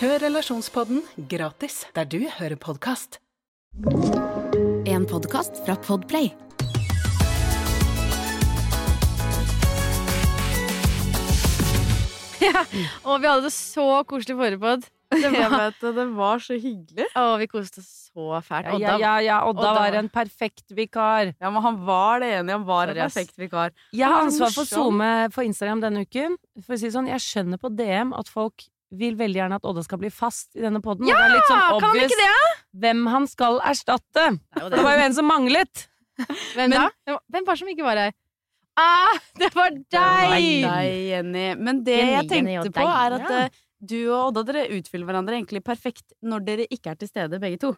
Hør Relasjonspodden gratis der du hører podkast. En podkast fra Podplay. Og vi hadde det så koselig forrige pod. Det var, vet det, det var så hyggelig. å, vi koste oss så fælt. Odda, ja, ja, ja, Odda Odda var en perfekt vikar. Ja, men han var det enig, han var en Sorry, en perfekt vikar. Jeg har ansvar for. SoMe for Instagram denne uken. For å si sånn, Jeg skjønner på DM at folk vil veldig gjerne at Odda skal bli fast i denne poden. Ja, det er litt sånn kan han ikke det? hvem han skal erstatte. Det er jo Det var jo en som manglet. Hvem da? Hvem- var det som ikke var her? Ah, det var deg! Det var deg, Jenny. Men det Jenny, jeg Jenny tenkte på, deg. er at Ja. eh, du og Odda dere utfyller hverandre egentlig perfekt når dere ikke er til stede, begge to.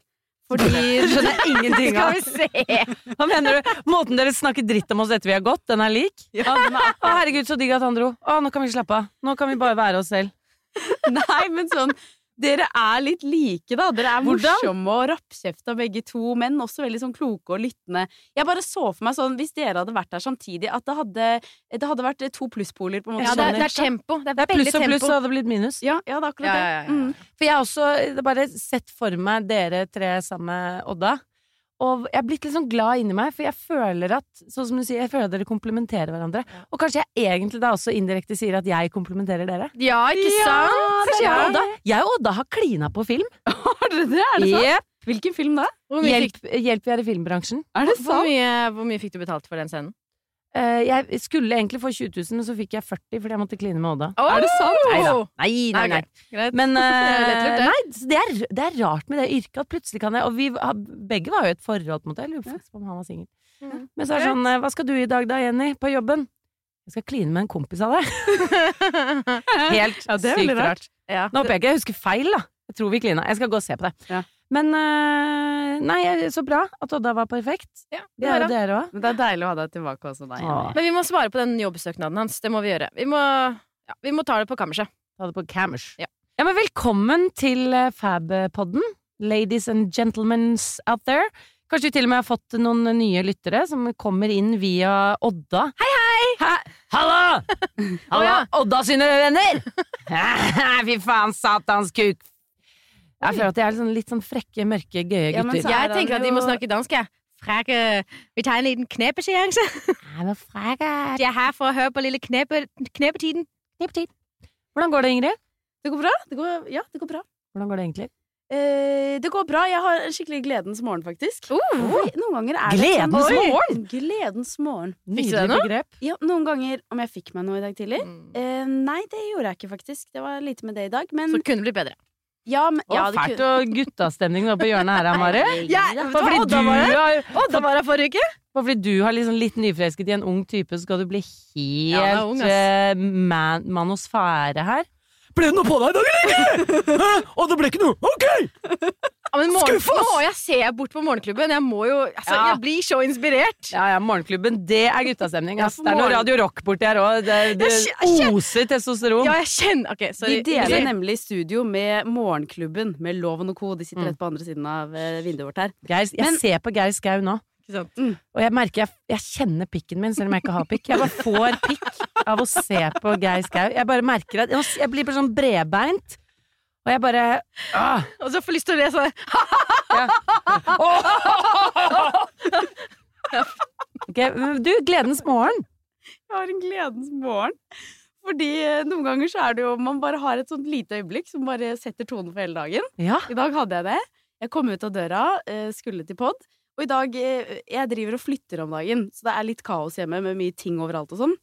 Fordi Det skjønner ingenting ingenting Skal av. vi se! Hva mener du? Måten dere snakker dritt om oss etter vi har gått, den er lik? ja, den er, Å, herregud, så digg at han dro. Å, nå kan vi slappe av. Nå kan vi bare være oss selv. Nei, men sånn Dere er litt like, da. Dere er Hvordan? morsomme og rappkjefta begge to, men også veldig sånn kloke og lyttende. Jeg bare så for meg sånn, hvis dere hadde vært der samtidig, at det hadde, det hadde vært to plusspoler, på en måte. Ja, det, er, det er tempo. Det er, Det er pluss og pluss, og så hadde det blitt minus. ja, ja, det er akkurat Ja, det. ja, ja, ja. Mm. For jeg har også bare sett for meg dere tre sammen med Odda. Og jeg er blitt litt sånn glad inni meg, for jeg føler at sånn som du sier, jeg føler at dere komplementerer hverandre. Og kanskje jeg egentlig da også indirekte sier at jeg komplementerer dere. Ja, ikke Ja, sant? Kanskje jeg og Odda, jeg og Odda har klina på film. Har dere det? Er det sant? Yep. Hvilken film da? Hvor mye, Hjelp, fikk, hjelp, vi er i filmbransjen. Er det hvor, mye, hvor mye fikk du betalt for den scenen? Eh, jeg skulle egentlig få 20 000, men så fikk jeg 40 fordi jeg måtte kline med Odda. Er det sant? Nei da. Nei, nei, nei. Greit. Men Det eh, det. nei, det, er, det er rart med det yrket at plutselig kan jeg Og vi begge var jo i et forhold, på en måte. Jeg lurer faktisk på om han var singel. Mm. Men så er det sånn eh, Hva skal du i dag da, Jenny? På jobben? Jeg skal kline med en kompis av deg. Helt Ja, sykt rart. rart. Ja. Nå håper jeg ikke jeg husker feil, da. Jeg tror vi klina. Jeg skal gå og se på det. Ja. Men eh, Nei, så bra at Odda var perfekt. Ja, Det er jo det. dere òg. Men det er deilig å ha deg tilbake også, da. Men vi må svare på den jobbsøknaden hans. Det må vi gjøre. Vi må, ja, vi må ta det på kammerset. Ta det på kammers. Ja. ja, men velkommen til eh, Fab-podden. Ladies and gentlemen out there. Kanskje vi til og med har fått noen nye lyttere som kommer inn via Odda. Hei, hei! Halla! Halla, ja. Odda sine venner! Fy faen, satans kuk! Jeg føler at de er sånn, litt sånn frekke, mørke, gøye gutter. er Jeg tenker at de må snakke dansk, jeg. Frekke Vi tar en liten knepeseanse. Jeg er her for å høre på lille knepe, knepetiden. Hvordan går det, Ingrid? Det går bra. Det går, ja, det går bra. Hvordan går det egentlig? Eh, det går bra. Jeg har en skikkelig gledens morgen, faktisk. Uh. Oi, noen ganger er det Gledens sånn, morgen? Gledens morgen. Fikk du deg Nydelig noe? Ja, noen ganger om jeg fikk meg noe i dag tidlig. Mm. Eh, nei, det gjorde jeg ikke, faktisk. Det var lite med det i dag. Men Så kunne bli blitt bedre. Ja, men, ja, det fælt kunne- og guttastemning nå på hjørnet her, Mari. Ja, fordi du har Odda var her forrige uke! Bare fordi du har liksom litt nyforelsket i en ung type, så skal du bli helt Ja, ung, eh, man manosfære her. Ble det noe på deg i dag, eller ikke? Hæ? Og det ble ikke noe? Ok! Men morgen, Skuff, oss! Nå jeg ser jeg bort på morgenklubben. Jeg jo altså, Ja. Jeg blir så inspirert. Ja, ja, Morgenklubben, det er guttastemning. Ass. Det er noe Radio Rock borti her òg. Det, det oser testosteron. Ja, jeg kjenner okay. De deler nemlig studio med Morgenklubben, med Loven og co. De sitter Mm. rett på andre siden av eh, vinduet vårt her. Geir, jeg Men- ser på Geir Skau nå, Ikke sant? og jeg merker jeg, jeg kjenner pikken min selv om jeg ikke har pikk. Jeg bare får pikk av å se på Geir Skau. Jeg bare merker at jeg blir bare sånn bredbeint. Og jeg bare ah, Og så får jeg lyst til å le sånn. Ok, okay, Du, gledens morgen. Jeg har en gledens morgen. Fordi eh, noen ganger så er det jo Man bare har et sånt lite øyeblikk som bare setter tonen for hele dagen. Ja. I dag hadde jeg det. Jeg kom ut av døra, eh, skulle til pod. Og i dag eh, Jeg driver og flytter om dagen, så det er litt kaos hjemme med mye ting overalt og sånn.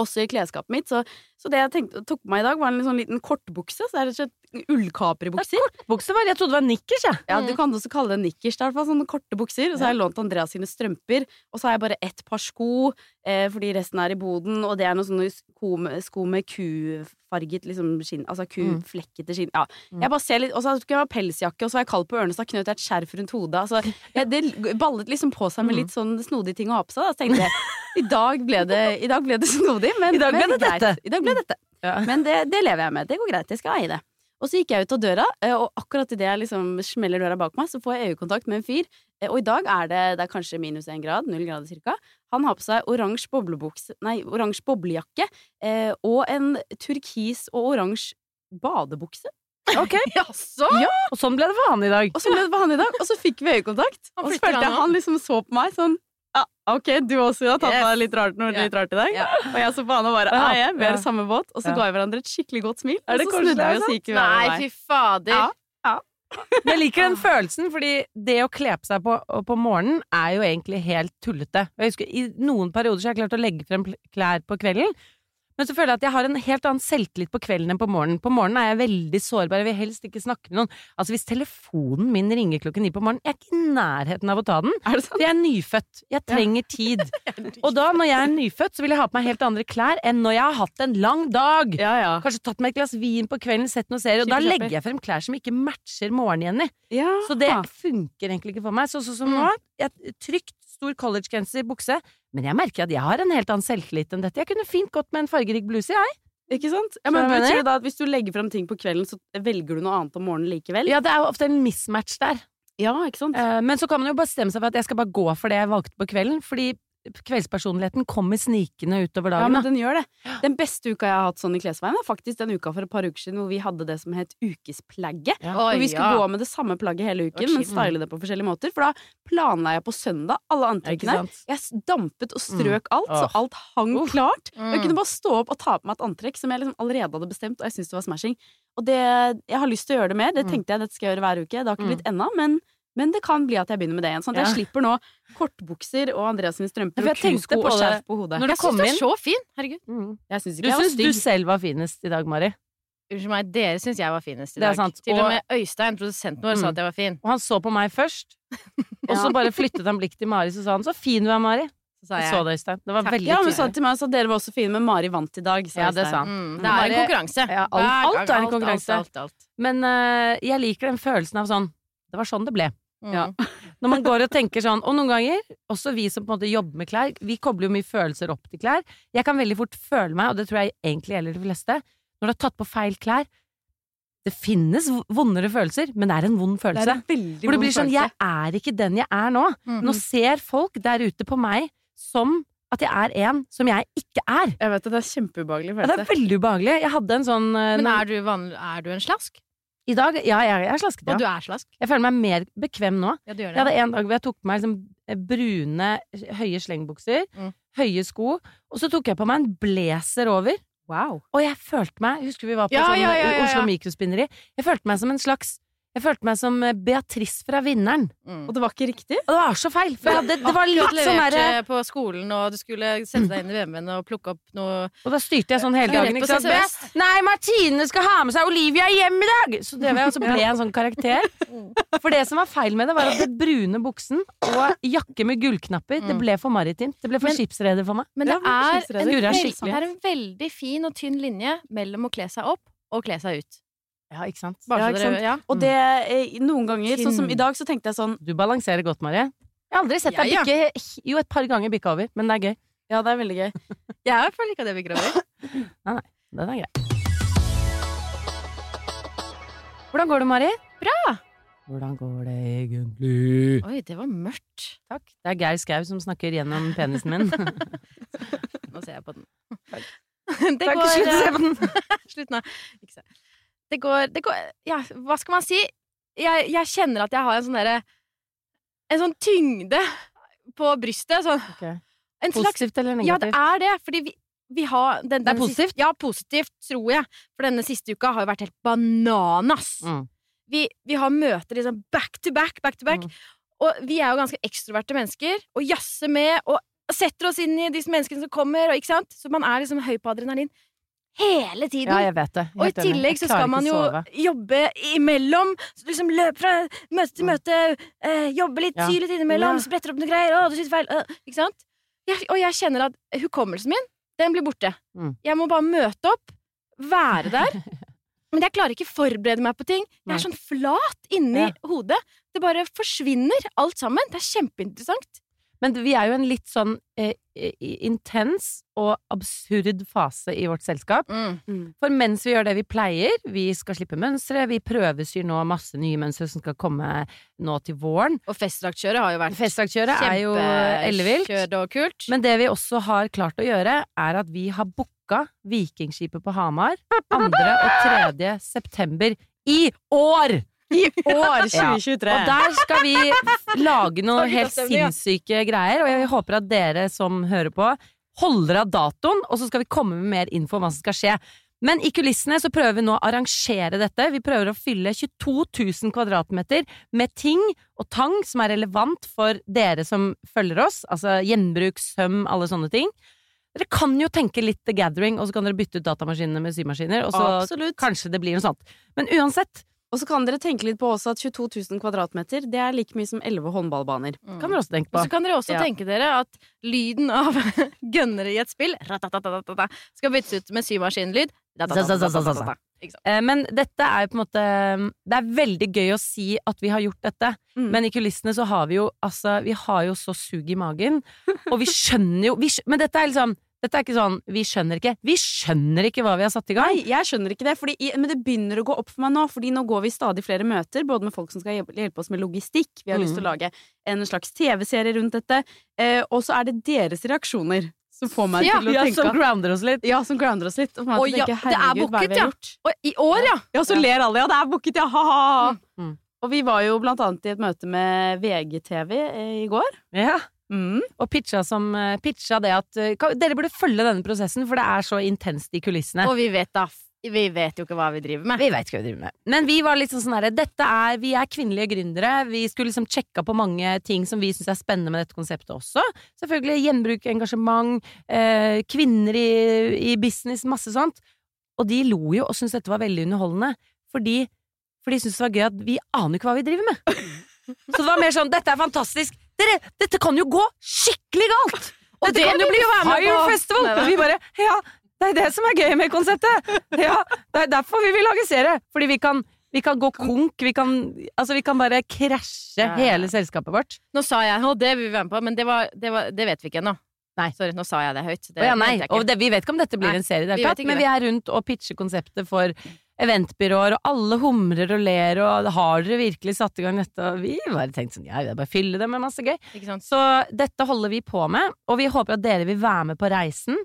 også i klesskapet mitt. Så, så det jeg tenkte, tok på meg i dag, var en sånn liten kortbukse. Så det er rett og slett ullkapribukser. Bukse var, jeg trodde det var nikkers, jeg. Ja, du kan også kalle det nikkers. Det er sånne korte bukser. Og så har jeg lånt Andreas sine strømper. Og så har jeg bare ett par sko, eh, fordi resten er i boden. Og det er noen sånne sko med, sko med kufarget liksom, skinn. Altså kuflekkete skinn. Ja. Jeg bare ser litt Og så skulle jeg ha pelsjakke, og så var jeg kald på ørene, så knøt jeg et skjerf rundt hodet. Altså, jeg, det ballet liksom på seg med litt sånn snodige ting å ha på seg. Da. Så tenkte jeg i dag ble det, i dag ble det snodig, men, I dag ble men det greit. dette. I dag ble dette. Ja. Men det, det lever jeg med. Det går greit. Jeg skal eie det. Og så gikk jeg ut av døra, eh, og akkurat idet jeg liksom smeller døra bak meg, så får jeg øyekontakt med en fyr. Eh, Og i dag er det, det er kanskje minus én grad, null grader cirka. Han har på seg oransje boblejakke eh, og en turkis og oransje badebukse. Ok, Jaså? Og sånn ble det for han i dag. Og så ble det for han i dag, og så fikk vi øyekontakt. Og så følte jeg han liksom så på meg sånn ja, ok, du også har tatt Yes. deg litt rart noe yeah. litt rart i dag. Yeah. Og jeg så på han og bare jeg, vi er i samme båt. Og så Ja. ga vi hverandre et skikkelig godt smil. Er det og så snudde vi oss og gikk hver Nei, vei. fy fader. Ja. Men jeg liker den følelsen, fordi det å kle på seg på, på morgenen er jo egentlig helt tullete. Jeg husker I noen perioder så har jeg klart å legge frem klær på kvelden. Men så føler jeg at jeg har en helt annen selvtillit på kvelden enn på morgenen. På morgenen er jeg veldig sårbar, jeg vil helst ikke snakke med noen. Altså Hvis telefonen min ringer klokken ni på morgenen, jeg er ikke i nærheten av å ta den. Er det sant? Jeg er nyfødt. Jeg trenger tid. Og da, når jeg er nyfødt, så vil jeg ha på meg helt andre klær enn når jeg har hatt en lang dag. Ja, ja. Kanskje tatt meg et glass vin på kvelden, sett noen serier, og da legger jeg frem klær som ikke matcher morgenen-Jenny. ja. Så det funker egentlig ikke for meg. Så sånn som nå, jeg, trygt, stor collegegenser, bukse. Men jeg merker at jeg har en helt annen selvtillit enn dette. Jeg kunne fint gått med en fargerik bluse, jeg. Ikke sant? Ja, men Betyr det da at hvis du legger frem ting på kvelden, så velger du noe annet om morgenen likevel? Ja, det er jo ofte en mismatch der. Ja, ikke sant? Eh, Men så kan man jo bestemme seg for at jeg skal bare gå for det jeg valgte på kvelden, fordi kveldspersonligheten kommer snikende utover dagen. Ja, men den gjør det. Den beste uka jeg har hatt sånn i klesveien, er faktisk den uka for et par uker siden hvor vi hadde det som het Ukesplagget. Ja. Og Oi, vi skulle ja. gå med det samme plagget hele uken, okay. men style det på forskjellige måter. For da planla jeg på søndag alle antrekkene. Jeg dampet og strøk alt, så alt hang Uff. klart. Og jeg Mm. kunne bare stå opp og ta på meg et antrekk som jeg liksom allerede hadde bestemt, og jeg syntes det var smashing. Og det, jeg har lyst til å gjøre det mer. Det Mm. tenkte jeg dette skal jeg gjøre hver uke. Det har ikke Mm. blitt ennå, men, men det kan bli at jeg begynner med det igjen. Sånn at jeg slipper nå kortbukser og Andreas sine strømper Ja, og kusko og skjerf på hodet. når du Jeg syns du er så fin. Herregud. Mm. Jeg syns Du ikke jeg var syns du selv var finest i dag, Mari. Unnskyld meg, dere syns jeg var finest i Det dag. sant. Til og Og- med Øystein, produsenten vår, sa Mm. at jeg var fin. Og han så på meg først, og så bare flyttet han blikket til Mari, så sa han 'så fin du er, Mari'. Så sa Jeg jeg. så det, Øystein. Det var Takk. veldig Ja, men sa til meg at dere var også fine, men Mari vant i dag. sa Ja, det sa han. Mm, det er en konkurranse. Ja, alt- alt er en konkurranse. Alt, alt. Men uh, jeg liker den følelsen av sånn Det var sånn det ble. Mm. Ja. Når man går og tenker sånn, og noen ganger, også vi som på en måte jobber med klær, vi kobler jo mye følelser opp til klær. Jeg kan veldig fort føle meg, og det tror jeg egentlig gjelder de fleste, når du har tatt på feil klær Det finnes vondere følelser, men det er en vond Det er følelse. en veldig For det blir sånn, jeg er ikke den jeg er nå. Mm. Nå ser folk der ute på meg som at jeg er en som jeg ikke er. Jeg vet det, det er kjempeubehagelig Ja, det er veldig ubehagelig. Jeg hadde en sånn eh, Men er du, vanlig, er du en slask? I dag, ja, jeg, er slasket, Og du er slask? Jeg føler meg mer bekvem nå. Ja, du gjør Jeg hadde en dag hvor jeg tok på meg liksom brune, høye slengbukser, Mm. høye sko, og så tok jeg på meg en blazer over. Wow. Og jeg følte meg Husker vi var på Ja, sånn ja, ja, ja, ja. Oslo Mikrospinneri? Jeg følte meg som en slags Jeg følte meg som eh, Beatrice fra Vinneren. Mm. Og det var ikke riktig? Og det var så feil! For jeg hadde, det var litt sånn derre på skolen, og du skulle sette deg inn i VM-en og plukke opp noe Og da styrte jeg sånn hele dagen. Ikke sant? Nei, Martine skal ha med seg Olivia hjem i dag! Så det var jeg, og så ble jeg en sånn karakter. For det som var feil med det, var at det brune buksen og jakke med gullknapper, det Mm. ble for maritimt. Det ble for skipsreder for meg. Men det er, en det er en veldig fin og tynn linje mellom å kle seg opp og kle seg ut. Ja, ikke sant? Ja, ikke sant? ja. Og det eh, noen ganger, sånn som i dag, så tenkte jeg sånn Du balanserer godt, Marie. Jeg har aldri sett deg Ja, bikke Jo, et par ganger bikka over, men det er gøy. Ja, det er veldig gøy. Jeg føler ikke at jeg Nei, nei, Den er grei. Hvordan går det, Mari? Bra! Hvordan går det egentlig? Oi, det var mørkt. Takk. Det er Geir Skau som snakker gjennom penisen min. Nå ser jeg på den. Takk. Det Takk, går Slutt, se eh, på den. Slutt nå. Ikke se. Det går, det går Ja, hva skal man si? Jeg, jeg kjenner at jeg har en sånn derre En sånn tyngde på brystet. Sånn, okay. Positivt eller negativt? Ja, det er det. Fordi vi, vi har den, Det er positivt? siste- ja, positivt, tror jeg. For denne siste uka har jo vært helt bananas. Mm. Vi, vi har møter liksom back to back, back to back. Mm. Og vi er jo ganske ekstroverte mennesker, og jazzer med. Og setter oss inn i disse menneskene som kommer, og ikke sant? Så man er liksom høy på adrenalin hele tiden. Ja, jeg vet det. Og i tillegg så skal man jo jobbe imellom. Så liksom løp fra møte til møte, øh, jobbe litt, Ja. sy litt innimellom, Ja. spretter opp noen greier. Å, du sitter feil. Øh, ikke sant? Jeg, og jeg kjenner at hukommelsen min, den blir borte. Mm. Jeg må bare møte opp, være der. Men jeg klarer ikke forberede meg på ting. Jeg er sånn flat inni Ja. hodet. Det bare forsvinner, alt sammen. Det er kjempeinteressant. Men vi er jo en litt sånn eh, eh, intens og absurd fase i vårt selskap. For mens vi gjør det vi pleier, vi skal slippe mønstre, vi prøvesyr nå masse nye mønstre som skal komme nå til våren. Og festdraktkjøret har jo vært Festdraktkjøret er jo ellevilt. og kult. Men det vi også har klart å gjøre, er at vi har booka Vikingskipet på Hamar 2. og 3. september i år! I år Ja. 2023! Og der skal vi lage noe helt sinnssyke greier, og jeg håper at dere som hører på, holder av datoen, og så skal vi komme med mer info om hva som skal skje. Men i kulissene så prøver vi nå å arrangere dette. Vi prøver å fylle 22 000 kvadratmeter med ting og tang som er relevant for dere som følger oss. Altså gjenbruk, søm, alle sånne ting. Dere kan jo tenke litt The Gathering, og så kan dere bytte ut datamaskinene med symaskiner, og så Absolutt. kanskje det blir noe sånt. Men uansett Og så kan dere tenke litt på også at 22 000 kvadratmeter, det er like mye som 11 håndballbaner. kan dere også tenke på. Og så kan dere også Ja. tenke dere at lyden av gønnere i et spill skal byttes ut med symaskinlyd. Eh, Men dette er jo på en måte Det er veldig gøy å si at vi har gjort dette, Mm. men i kulissene så har vi jo altså Vi har jo så sug i magen, og vi skjønner jo vi, skjønner, Men dette er liksom Dette er ikke sånn Vi skjønner ikke. Vi skjønner ikke hva vi har satt i gang. Nei, jeg skjønner ikke det, fordi, men det begynner å gå opp for meg nå. Fordi nå går vi stadig flere møter, både med folk som skal hjelpe, oss med logistikk. Vi har lyst til å lage en slags TV-serie rundt dette. Eh, og så er det deres reaksjoner som får meg Ja, til å Ja, tenke som grounder oss litt. Ja, som grounder oss litt. Og får meg til å ja, tenke, det er herregud, hva er vi har gjort? Og i år, ja! Ja, så ler alle. Ja, det er booket, ja! Ha-ha! Mm. Og vi var jo blant annet i et møte med VGTV eh, i går. Ja. Mm. Og pitcha, som, eh, pitcha det at eh, Dere burde følge denne prosessen, for det er så intenst i kulissene. Og vi vet da Vi vet jo ikke hva vi driver med. Vi vet ikke hva vi driver med. Men vi var litt sånn sånn herre Dette er Vi er kvinnelige gründere. Vi skulle liksom sjekka på mange ting som vi syns er spennende med dette konseptet også. Selvfølgelig gjenbruk, engasjement, eh, kvinner i, i business, masse sånt. Og de lo jo og syntes dette var veldig underholdende. Fordi, for de syntes det var gøy at vi aner ikke hva vi driver med. Så det var mer sånn Dette er fantastisk. Dere, dette kan jo gå skikkelig galt! Og det det kan jo bli Fire på. Festival! Og vi bare Ja, det er det som er gøy med konseptet! Ja, det er derfor vi vil lage serie. Fordi vi kan, vi kan gå konk, vi kan, altså vi kan bare krasje Ja, hele selskapet vårt. Nå sa jeg og det vil vi være med på, men det, var, det, var, det vet vi ikke ennå. Nei. Sorry, nå sa jeg det høyt. Det oh, ja, nei, og det, vi vet ikke om dette blir Nei, en serie vi tatt, men vi er rundt og pitcher konseptet for eventbyråer, og alle humrer og ler, og har dere virkelig satt i gang dette? Og vi bare tenkte sånn, ja, det er bare å fylle det med masse gøy. Så dette holder vi på med, og vi håper at dere vil være med på reisen.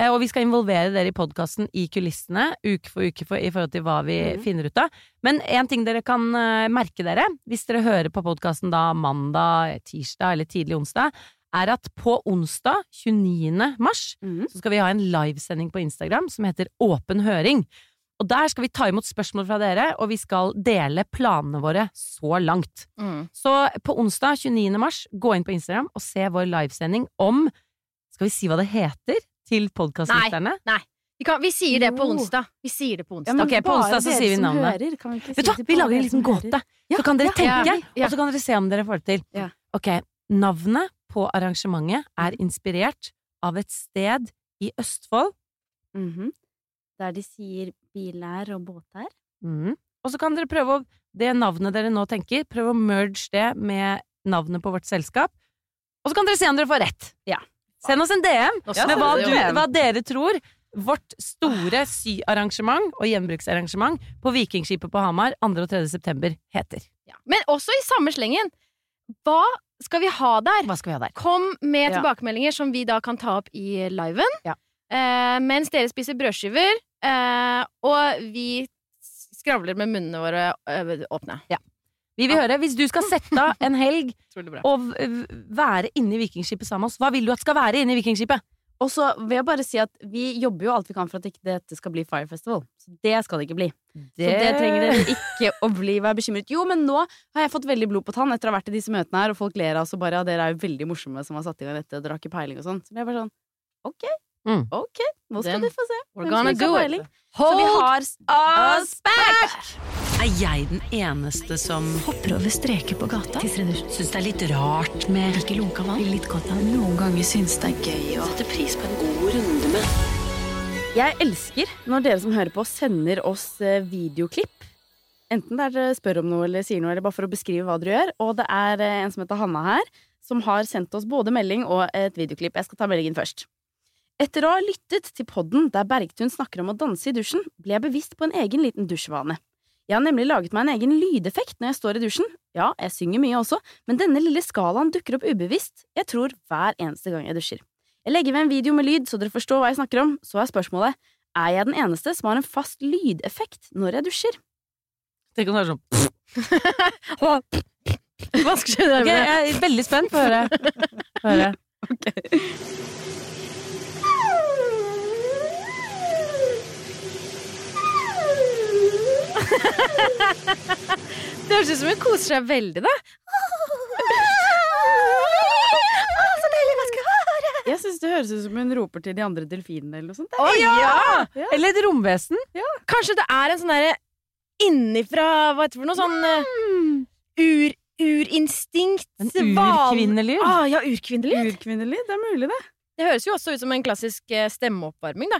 Eh, Og vi skal involvere dere i podkasten i kulissene, uke for uke for, i forhold til hva vi mm. finner ut av. Men en ting dere kan eh, merke dere, hvis dere hører på podkasten da mandag, tirsdag eller tidlig onsdag, er at på onsdag 29. mars mm. så skal vi ha en livesending på Instagram som heter Åpen høring. Og der skal vi ta imot spørsmål fra dere, og vi skal dele planene våre så langt. Mm. Så på onsdag 29. mars, gå inn på Instagram og se vår livesending om Skal vi si hva det heter til podkastlytterne? Vi, kan, vi sier det på onsdag. Vi sier det på onsdag. Ja, Ok, på onsdag så sier vi navnet. Hører, kan vi ikke Vet du hva, vi lager en liten gåte. Ja, Så kan dere ja, tenke, ja, ja. og så kan dere se om dere får det til. Ja. Ok, navnet på arrangementet er inspirert av et sted i Østfold. Mhm. Der de sier biler og båter. Mm. Og så kan dere prøve å Det navnet dere nå tenker, prøve å merge det med navnet på vårt selskap. Og så kan dere se om dere får rett. Ja. Send oss en DM ja, med hva, du hva dere tror vårt store syarrangement og gjenbruksarrangement på Vikingskipet på Hamar 2. og 3. september heter. Ja. Men også i samme slengen. Hva skal vi ha der? Hva skal vi ha der? Kom med Ja. tilbakemeldinger som vi da kan ta opp i liven. Ja. Eh, mens dere spiser brødskiver, eh, og vi skravler med munnene våre åpne. åpne. Vi vil høre, Hvis du skal sette av en helg og være inne i Vikingskipet sammen med oss, hva vil du at skal være inne i Vikingskipet? Og så vil jeg bare si at vi jobber jo alt vi kan for at ikke dette skal bli Fire Festival. Så det skal det ikke bli. Så det trenger dere ikke å bli være bekymret. Jo, men nå har jeg fått veldig blod på tann etter å ha vært i disse møtene her, og folk ler av oss og bare ja, dere er jo veldig morsomme som har satt i gang dette, dere har ikke peiling og sånn. Så det er bare sånn ok, Mm. ok, nå skal Then du få se. we're gonna do it. peiling. Så vi har us back! Er jeg den eneste som Hopper over streker på gata. syns det er litt rart med Ikke lunka vann. Litt godt av Noen ganger syns det er gøy å sette pris på en god runde med Jeg elsker når dere som hører på, sender oss eh, videoklipp. Enten der dere spør om noe eller sier noe, eller bare for å beskrive hva dere gjør. Og det er eh, en som heter Hanna her, som har sendt oss både melding og et videoklipp. Jeg skal ta meldingen først. Etter å ha lyttet til podden der Bergtun snakker om å danse i dusjen, ble jeg bevisst på en egen liten dusjvane. Jeg har nemlig laget meg en egen lydeffekt når jeg står i dusjen. Ja, jeg synger mye også, men denne lille skalaen dukker opp ubevisst, jeg tror hver eneste gang jeg dusjer. Jeg legger ved en video med lyd, så dere forstår hva jeg snakker om. Så er spørsmålet, er jeg den eneste som har en fast lydeffekt når jeg dusjer? Tenk om det er sånn Hva skal skje der Okay, Jeg er veldig spent på å høre. høre. høre. Det høres ut som hun koser seg veldig, da. Jeg synes det høres ut som hun roper til de andre delfinene eller noe sånt. Oh, ja! Eller et romvesen. Kanskje det er en sånn derre innifra Hva heter det for noe? Sånn eh, ur, urinstinkt En urkvinnelyd. Ah, ja, urkvinnelyd. urkvinnelyd. det er mulig det. Det høres jo også ut som en klassisk eh, stemmeoppvarming, da.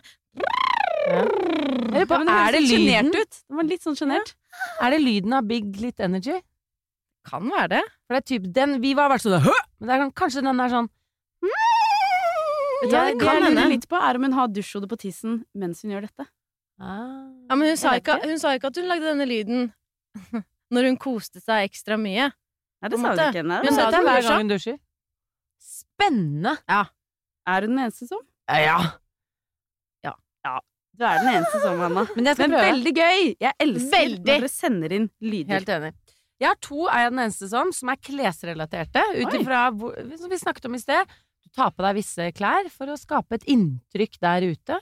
Eller på, Ja, det er det lyden? sjenert ut. Det var litt sånn sjenert. Er det lyden av Big Lit Energy? Kan være det. For det er typ den Vi var bare sånn Hø! Men det er sånn, kanskje den er sånn Vet du hva, det kan lurer hende. litt på, er om hun har dusjhode på tissen mens hun gjør dette. ah. Ja, men hun sa, ikke, hun sa ikke at hun lagde denne lyden når hun koste seg ekstra mye. Nei, det sa hun ikke. Nei, Hun sa Det er hver gang hun dusjer. Spennende! Er hun den eneste som? Ja. Du er den eneste som, Anna. Men Men veldig gøy! Jeg elsker Veldig. når dere sender inn lyder. Helt enig. Jeg har to er jeg den eneste som, som er klesrelaterte. Ut ifra som vi snakket om i sted. Du tar på deg visse klær for å skape et inntrykk der ute.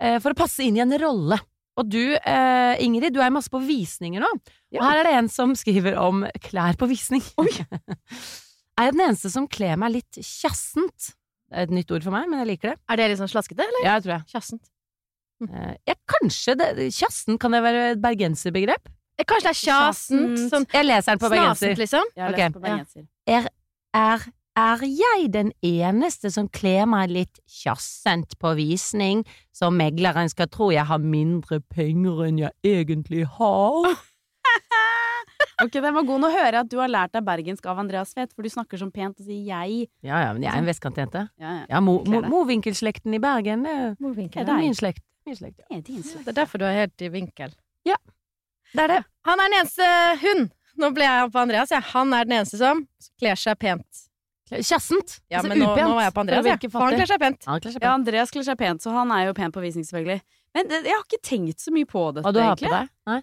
Eh, for å passe inn i en rolle. Og du, eh, Ingrid, du er masse på visninger nå. Ja. Og her er det en som skriver om klær på visning. er jeg den eneste som kler meg litt kjassent? Det er et nytt ord for meg, men jeg liker det. Er det litt sånn slaskete, eller? Ja, jeg tror jeg. Kjassent. Eh, ja, kanskje det, Kjassen, kan det være et bergenserbegrep? Eh, Kanskje det er kjassen? Sånn Jeg leser den på bergenser. snasent, liksom? Jeg har Ok. på bergenser. Er, er, er jeg den eneste som kler meg litt kjassent på visning, så megleren skal tro jeg har mindre penger enn jeg egentlig har? Ok, den var god. Nå hører jeg at du har lært deg bergensk av Andreas Tvedt, for du snakker sånn pent og sier jeg. Ja, ja, men jeg er en vestkantjente. Ja, ja. Ja, Mo- Mo- i Bergen, det er min slekt. Min slekt ja. Det er din slekt. Det er derfor du er helt i vinkel. Ja. Det er det. Han er den eneste hun. Nå ble jeg på Andreas, jeg. Han er den eneste som kler seg pent. Kjassent. Ja, Altså men nå, upent, nå var jeg på Andreas, jeg. Ja. Han kler seg pent. Ja. Andreas kler seg pent, så han er jo pen på visning, selvfølgelig. Men det, jeg har ikke tenkt så mye på dette, Hva du har egentlig. på deg? Nei?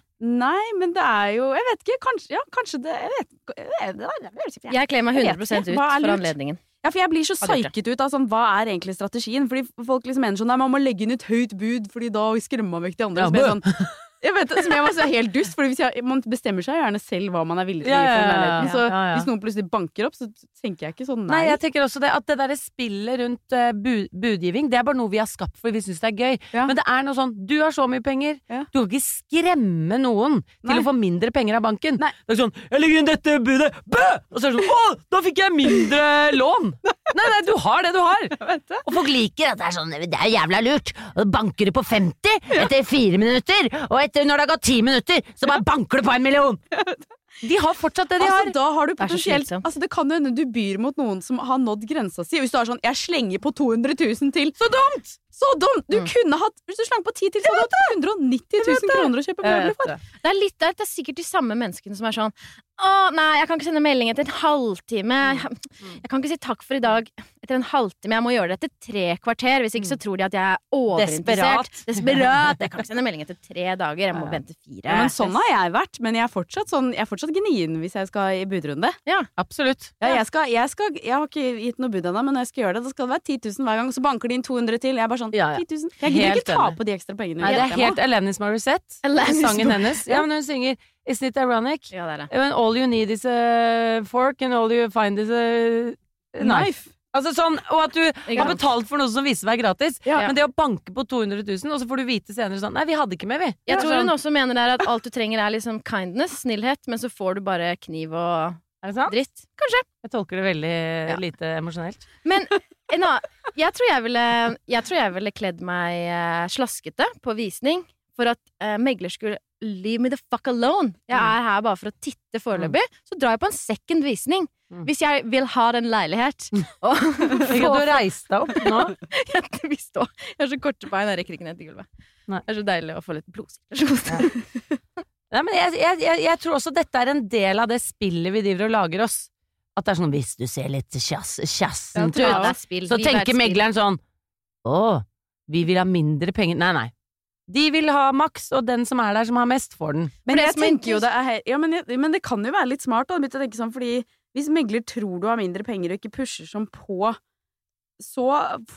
Nei, men det er jo Jeg vet ikke, kanskje, ja, kanskje det Jeg vet jeg vet. Jeg kler meg 100 ikke. ut er for anledningen. Ja, for jeg blir så psyket ut av sånn, hva er egentlig strategien? Fordi folk liksom mener sånn, nei, man må legge inn et høyt bud, fordi da skremmer man vekk de andre. Ja, jeg, vet, som jeg var så helt dust, for jeg, man bestemmer seg gjerne selv hva man er villig til å gi for leiligheten. Så hvis noen plutselig banker opp, så tenker jeg ikke sånn Nei, nei. jeg tenker også det at det derre spillet rundt uh, bud, budgiving, det er bare noe vi har skapt fordi vi syns det er gøy. Ja. Men det er noe sånn Du har så mye penger, Ja. du kan ikke skremme noen til Nei. å få mindre penger av banken. Nei. Det er sånn 'Jeg legger inn dette budet, bø!' Og så er det sånn 'Å, da fikk jeg mindre lån'! Nei, nei, du har det du har! Og folk liker at det er sånn 'Det er jævla lurt'. Og banker du på 50 etter fire minutter, og etter når det har gått ti minutter, så bare banker du på en million! De har fortsatt det de har. Altså, da har du potensielt det, altså, Det kan jo hende du byr mot noen som har nådd grensa si. Hvis du har sånn 'jeg slenger på 200 000 til', så dumt! Så dumt! Du Mm. kunne hatt Hvis du slang på 10 til, så hadde du hatt 190 000 kroner å kjøpe møbler for. Det er, litt, det er sikkert de samme menneskene som er sånn Å, nei, jeg kan ikke sende melding etter en halvtime. Jeg, jeg kan ikke si takk for i dag. etter en halvtime. Jeg må gjøre det etter tre kvarter. Hvis ikke så tror de at jeg er overinteressert. Desperat. Desperat. Jeg kan ikke sende melding etter tre dager. Jeg må vente fire. Ja, men sånn har jeg vært, men jeg er fortsatt sånn Jeg er fortsatt gnien hvis jeg skal i budrunde. Absolutt. Ja, jeg, skal, jeg, skal, jeg har ikke gitt noe bud ennå, men når jeg skal gjøre det, da skal det være 10 000 hver gang. Så banker de inn 200 til. Jeg er bare sånn Ja, ja. 10 000. Jeg gidder ikke ta enig. på de ekstra pengene. Nei, det er helt Alanis Morissette. Alanis Sangen hennes. Ja, men hun synger Isn't it ironic? Ja, det er det. When all you need is a fork and all you find is a knife. Altså sånn, Og at du har betalt for noe som viser seg gratis. Ja. Men det å banke på 200 000, og så får du vite senere sånn Nei, vi hadde ikke med, vi. Jeg tror sånn, hun også mener der at alt du trenger er liksom kindness, snillhet, men så får du bare kniv og Er dritt. Kanskje. Jeg tolker det veldig Ja. lite emosjonelt. Men jeg tror jeg ville, jeg tror jeg ville kledd meg eh, slaskete på visning for at uh, megler skulle leave me the fuck alone. Jeg Mm. er her bare for å titte foreløpig. Så drar jeg på en second visning. Mm. Hvis jeg vil ha den leilighet. Og Ikke at du reiste deg opp nå. Jeg vil stå. Jeg har så korte bein, jeg rekker ikke ned til gulvet. Nei. Det er så deilig å få litt blodsirkulasjon. Nei, men jeg, jeg, jeg tror også dette er en del av det spillet vi driver og lager oss. At det er sånn hvis du ser litt kjass- kjassent Ja, ut, spill. så er tenker megleren sånn Å, vi vil ha mindre penger. Nei, nei. De vil ha maks, og den som er der som har mest, får den. Men jeg er tenker jo det er ja, men, jeg, men det kan jo være litt smart da, å tenke sånn, fordi hvis megler tror du har mindre penger og ikke pusher sånn på, så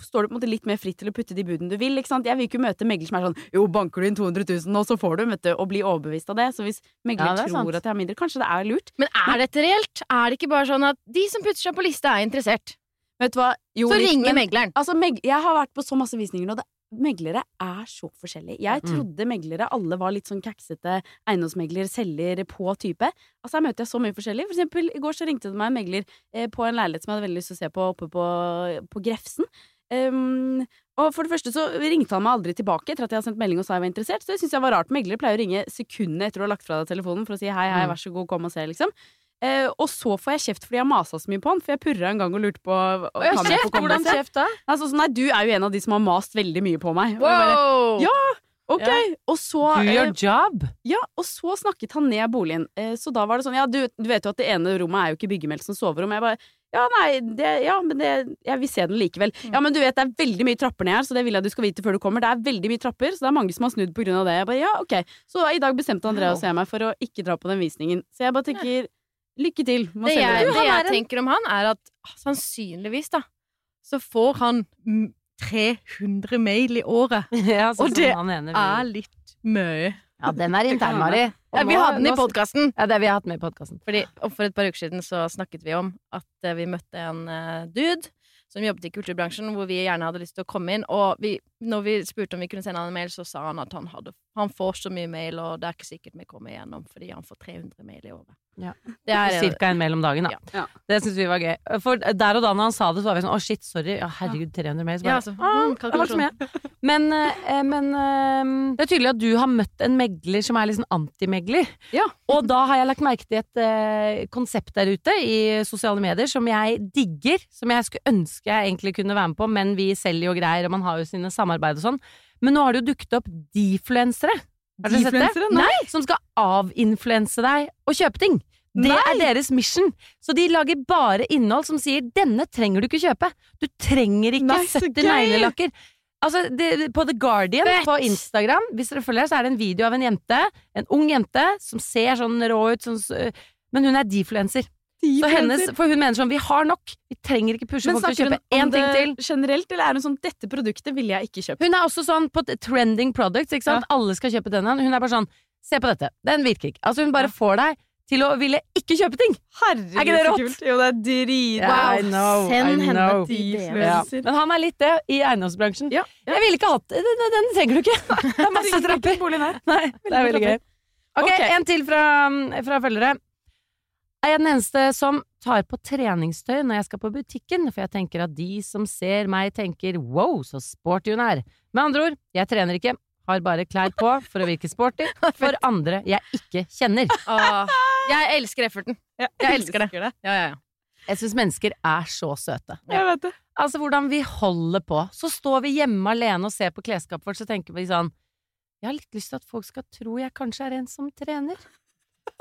står du på en måte litt mer fritt til å putte de budene du vil. ikke sant? Jeg vil ikke møte megler som er sånn Jo, banker du inn 200 000 nå, så får du, vet du, og bli overbevist av det. Så hvis megler Ja, er sant. tror at jeg har mindre, kanskje det er lurt. Men er dette reelt? Er det ikke bare sånn at de som putter seg på lista, er interessert? Vet du hva? Jo, Så ringer megleren. Altså, meg, jeg har vært på så masse visninger nå. Det, meglere er så forskjellige. Jeg Mm. trodde meglere alle var litt sånn kaksete eiendomsmegler, selger på type. Altså, her møter jeg så mye forskjellig. For eksempel, i går så ringte det meg en megler eh, på en leilighet som jeg hadde veldig lyst til å se på oppe på, på Grefsen. Um, og for det første så ringte han meg aldri tilbake etter at jeg hadde sendt melding og sa jeg var interessert. Så det syns jeg var rart. Meglere pleier å ringe sekundene etter du har lagt fra deg telefonen for å si hei, hei, Mm. vær så god, kom og se, liksom. Eh, og så får jeg kjeft fordi jeg masa så mye på han, for jeg purra en gang og lurte på Å, jeg kjeft, hvordan kjeft da? Altså, sånn, nei, du er jo en av de som har mast veldig mye på meg. Og bare, Wow! Ja, ok. Ja. Og så Do eh, your job. ja, og så snakket han ned boligen. Eh, så da var det sånn Ja, du, du vet jo at det ene rommet er jo ikke byggemeldt som soverom. Jeg bare Ja, nei, det, ja, men det Jeg vil se den likevel. Mm. Ja, men du vet det er veldig mye trapper ned her, så det vil jeg du skal vite før du kommer. Det er veldig mye trapper, så det er mange som har snudd på grunn av det. Jeg bare Ja, ok. Så i dag bestemte Andreas og jeg meg for å ikke dra på den visningen. Så jeg bare tenker Lykke til Det jeg, det jeg tenker om han, er at sannsynligvis, da, så får han mm, 300 mail i året. Ja, sånn Og det han ene Er litt mye. Ja, den er intern, Mari. Ja, vi hadde den i podkasten. Ja, det har vi hatt med i podkasten. For et par uker siden så snakket vi om at eh, vi møtte en eh, dude som jobbet i kulturbransjen, hvor vi gjerne hadde lyst til å komme inn. Og vi, når vi spurte om vi kunne sende han en mail, så sa han at han, hadde, han får så mye mail, og det er ikke sikkert vi kommer igjennom fordi han får 300 mail i året. Ja. Det er, Cirka en mail om dagen, da. Ja. Det syns vi var gøy. For der og da når han sa det, så var vi sånn å shit, sorry. Ja, herregud, 300 mail. Så ja, altså, «Ah. Men, eh, men eh, det er tydelig at du har møtt en megler som er litt sånn antimegler. Ja. Og da har jeg lagt merke til et eh, konsept der ute i sosiale medier som jeg digger, som jeg skulle ønske jeg egentlig kunne være med på, men vi selger jo greier, og man har jo sine samarbeid og sånn. Men nå har det jo dukket opp defluensere. Har dere sett det? Nei. Nei. Som skal avinfluense deg og kjøpe ting. Det er deres mission. Så de lager bare innhold som sier 'denne trenger du ikke kjøpe'. Du trenger ikke Nei, 70 gøy! neglelakker. Altså, det, på The Guardian Fett! på Instagram, hvis dere følger, så er det en video av en jente, en ung jente, som ser sånn rå ut, sånn, men hun er defluencer. Så hennes, for hun mener sånn, vi har nok, vi trenger ikke pushe folk til å kjøpe én ting til. generelt, eller er hun sånn 'dette produktet ville jeg ikke kjøpt'? Hun er også sånn på trending products, ikke sant? Alle skal kjøpe denne. Hun er bare sånn, se på dette, den virker ikke. Altså hun bare får deg til å ville ikke kjøpe ting. Herregud, Er ikke det rått? kult. Jo, det er drit... Yeah, know, Send henne de Ja. Men han er litt det i eiendomsbransjen. Ja, ja. Jeg ville ikke hatt den, den, trenger du ikke. Det er masse trapper. Nei, det er veldig gøy. Ok, Ok. en til fra, fra følgere. Er jeg den eneste som tar på treningstøy når jeg skal på butikken, for jeg tenker at de som ser meg tenker wow, så sporty hun er. Med andre ord, jeg trener ikke, har bare klær på for å virke sporty for andre jeg ikke kjenner. Åh, jeg elsker efforten. Jeg elsker det. Ja, ja, ja. Jeg syns mennesker er så søte. Jeg vet det. Altså hvordan vi holder på. Så står vi hjemme alene og ser på klesskapet vårt, så tenker vi sånn Jeg har litt lyst til at folk skal tro jeg kanskje er en som trener.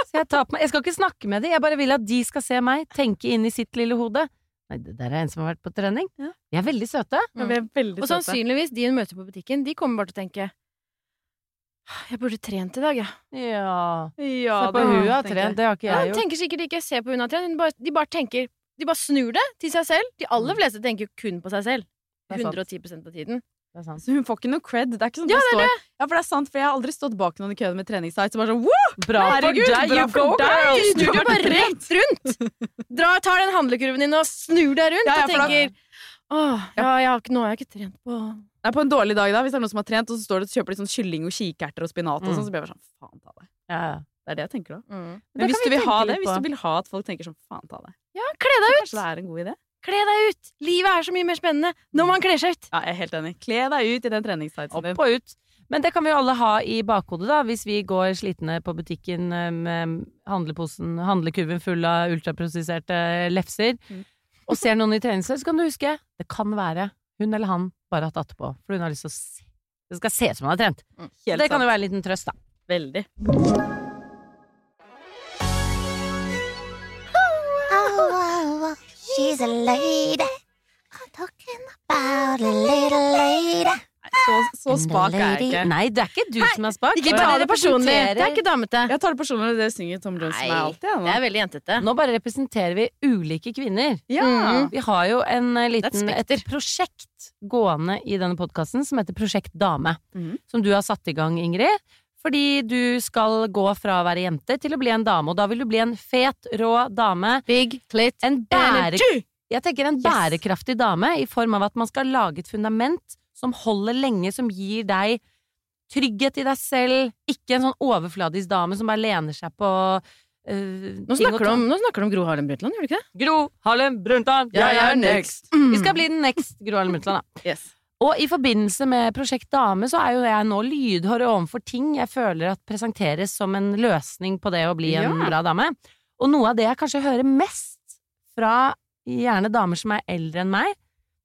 Så jeg tar på meg Jeg skal ikke snakke med dem, jeg bare vil at de skal se meg, tenke inn i sitt lille hode. Nei, det der er en som har vært på trening. Ja. De er veldig søte. Ja, vi er veldig Og søte. sannsynligvis de hun møter på butikken, de kommer bare til å tenke Jeg burde trent i dag, jeg. Ja. Ja, Se på hun har trent, det har ikke Ja, hun tenker sikkert ikke 'se på hun har trent', hun bare, de bare tenker De bare snur det til seg selv. De aller fleste tenker jo kun på seg selv. Det er 110 av tiden. Det. Så hun får ikke noe cred. Det er ikke sånn Ja, det står Ja, for det er sant, for jeg har aldri stått bak noen i køen med treningssites og bare sånn Woo! Bra Herregud, for deg, you go girl! Du deg bare rett rundt! Dra, tar den handlekurven din og snur deg rundt Ja, ja, og tenker Åh, ja, har ikke, nå har jeg ikke trent på Nei, på en dårlig dag, da, hvis det er noen som har trent, og så står det og kjøper litt sånn kylling og kikerter og spinat og Mm. sånn, så blir jeg bare sånn faen ta deg. Ja, ja. Det er det jeg tenker da. mm. Men, Men hvis du vil ha det, hvis du vil ha at folk tenker sånn faen ta deg, Ja, kle deg ut! kanskje det er en god idé? Kle deg ut! Livet er så mye mer spennende når man kler seg ut. Ja, jeg er helt enig. Kle deg ut i den treningssitesen Opp og ut. Men det kan vi jo alle ha i bakhodet, da, hvis vi går slitne på butikken eh, med handleposen, handlekurven full av ultraprosesserte lefser, Mm. og ser noen i treningstøy, så kan du huske det kan være hun eller han bare har tatt på, for hun har lyst til å se Det skal se ut som hun har trent. Mm, det kan jo være en liten trøst, da. Veldig. She's a lady. I'm talking about a little lady. Så, så spak er jeg ikke. Nei, det er ikke du som er spak. Ikke ta det personlig. Det er ikke damete. Jeg tar det personlig, det synger Tom Jones meg alltid. Det er veldig jentete. Nå bare representerer vi ulike kvinner. ja. Mm. Vi har jo en eh, liten, et, prosjekt gående i denne podkasten som heter Prosjekt Dame. Mm. Som du har satt i gang, Ingrid. Fordi du skal gå fra å være jente til å bli en dame. Og da vil du bli en fet, rå dame. Big clit En bære... Jeg tenker en bærekraftig dame i form av at man skal lage et fundament som holder lenge, som gir deg trygghet i deg selv. Ikke en sånn overfladisk dame som bare lener seg på Uh, Nå snakker, om, nå snakker du om Gro Harlem Brundtland, gjør du ikke det? Gro Harlem Brundtland, Jeg er next. Mm. Vi skal bli den next Gro Harlem Brundtland, da. Yes. Og i forbindelse med Prosjekt Dame så er jo jeg nå lydhår overfor ting jeg føler at presenteres som en løsning på det å bli en Ja. bra dame. Og noe av det jeg kanskje hører mest fra gjerne damer som er eldre enn meg,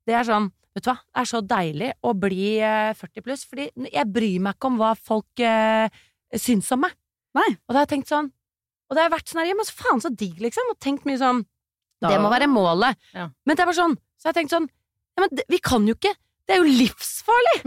det er sånn Vet du hva, det er så deilig å bli eh, 40 pluss, fordi jeg bryr meg ikke om hva folk eh, syns om meg. Nei. Og da har jeg tenkt sånn Og det har vært sånn her, ja, men så faen så digg, liksom, og tenkt mye sånn Da- Det må være målet. Ja. Men det er bare sånn, så har jeg tenkt sånn Ja, men vi kan jo ikke Det er jo livsfarlig!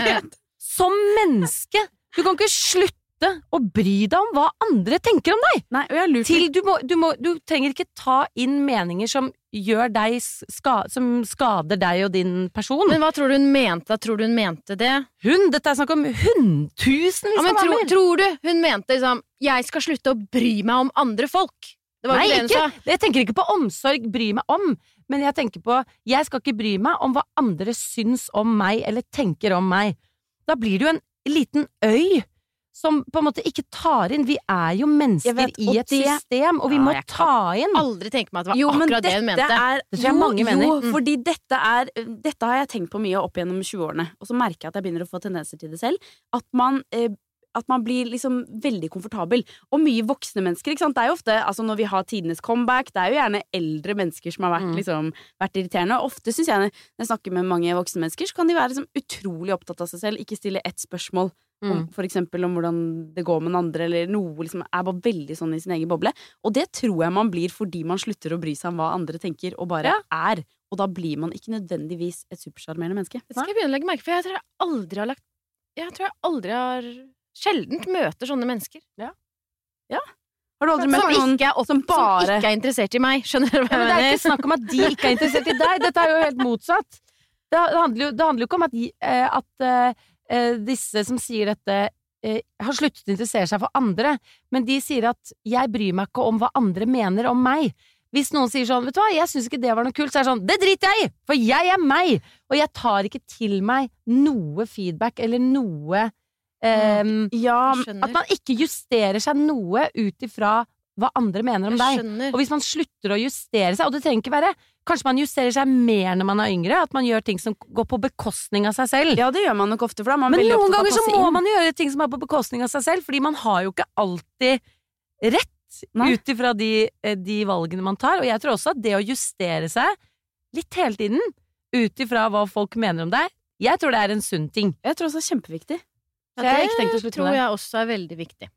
Som menneske! Du kan ikke slutte å bry deg om hva andre tenker om deg! Nei, Til du, må, du, må, du trenger ikke ta inn meninger som gjør deg ska, Som skader deg og din person. Men hva tror du hun mente? da? Tror du hun mente det? Hun! Dette er snakk om hundtusenvis Ja, av tro, tror du hun mente liksom 'jeg skal slutte å bry meg om andre folk'? Det var Nei, ikke. Jeg tenker ikke på omsorg, bry meg om. Men jeg tenker på jeg skal ikke bry meg om hva andre syns om meg eller tenker om meg. Da blir det jo en liten øy som på en måte ikke tar inn Vi er jo mennesker vet, i et det- system, og vi Ja, må ta inn. Aldri tenke meg at det var Jo, akkurat det hun mente. Er, Det tror jeg jo, mange mener. Jo, Mm. fordi dette er Dette har jeg tenkt på mye opp gjennom 20-årene, og så merker jeg at jeg begynner å få tendenser til det selv. At man eh, at man blir liksom veldig komfortabel. Og mye voksne mennesker. ikke sant? Det er jo ofte, altså Når vi har tidenes comeback, det er jo gjerne eldre mennesker som har vært, Mm. liksom, vært irriterende. Og ofte syns jeg, når jeg snakker med mange voksne mennesker, så kan de være liksom utrolig opptatt av seg selv. Ikke stille ett spørsmål om, Mm. for eksempel om hvordan det går med den andre, eller noe liksom er bare veldig sånn i sin egen boble. Og det tror jeg man blir fordi man slutter å bry seg om hva andre tenker, og bare Ja. er. Og da blir man ikke nødvendigvis et supersjarmerende menneske. Det skal jeg begynne å legge merke for jeg tror jeg aldri har lagt Jeg tror jeg aldri har Sjeldent møter sånne mennesker. Har du aldri Som møtt noen ikke er, opp, som bare som ikke er interessert i meg. Skjønner du Ja, hva men det er ikke snakk om at de ikke er interessert i deg. Dette er jo helt motsatt. Det, handler, jo, det handler jo ikke om at, eh, at uh, disse som sier dette, uh, har sluttet å interessere seg for andre, men de sier at 'jeg bryr meg ikke om hva andre mener om meg'. Hvis noen sier sånn 'vet du hva, jeg syns ikke det var noe kult', så er det sånn 'det driter jeg i, for jeg er meg', og jeg tar ikke til meg noe feedback eller noe eh, Ja, At man ikke justerer seg noe ut ifra hva andre mener om deg. Og hvis man slutter å justere seg, og det trenger ikke være Kanskje man justerer seg mer når man er yngre, at man gjør ting som går på bekostning av seg selv. ja, det gjør man nok ofte, for da man Men noen ganger så må inn. man gjøre ting som er på bekostning av seg selv, fordi man har jo ikke alltid rett ut ifra de, eh, de valgene man tar. Og jeg tror også at det å justere seg litt hele tiden, ut ifra hva folk mener om deg, jeg tror det er en sunn ting. Jeg tror også det er kjempeviktig. Å tror jeg også er veldig viktig.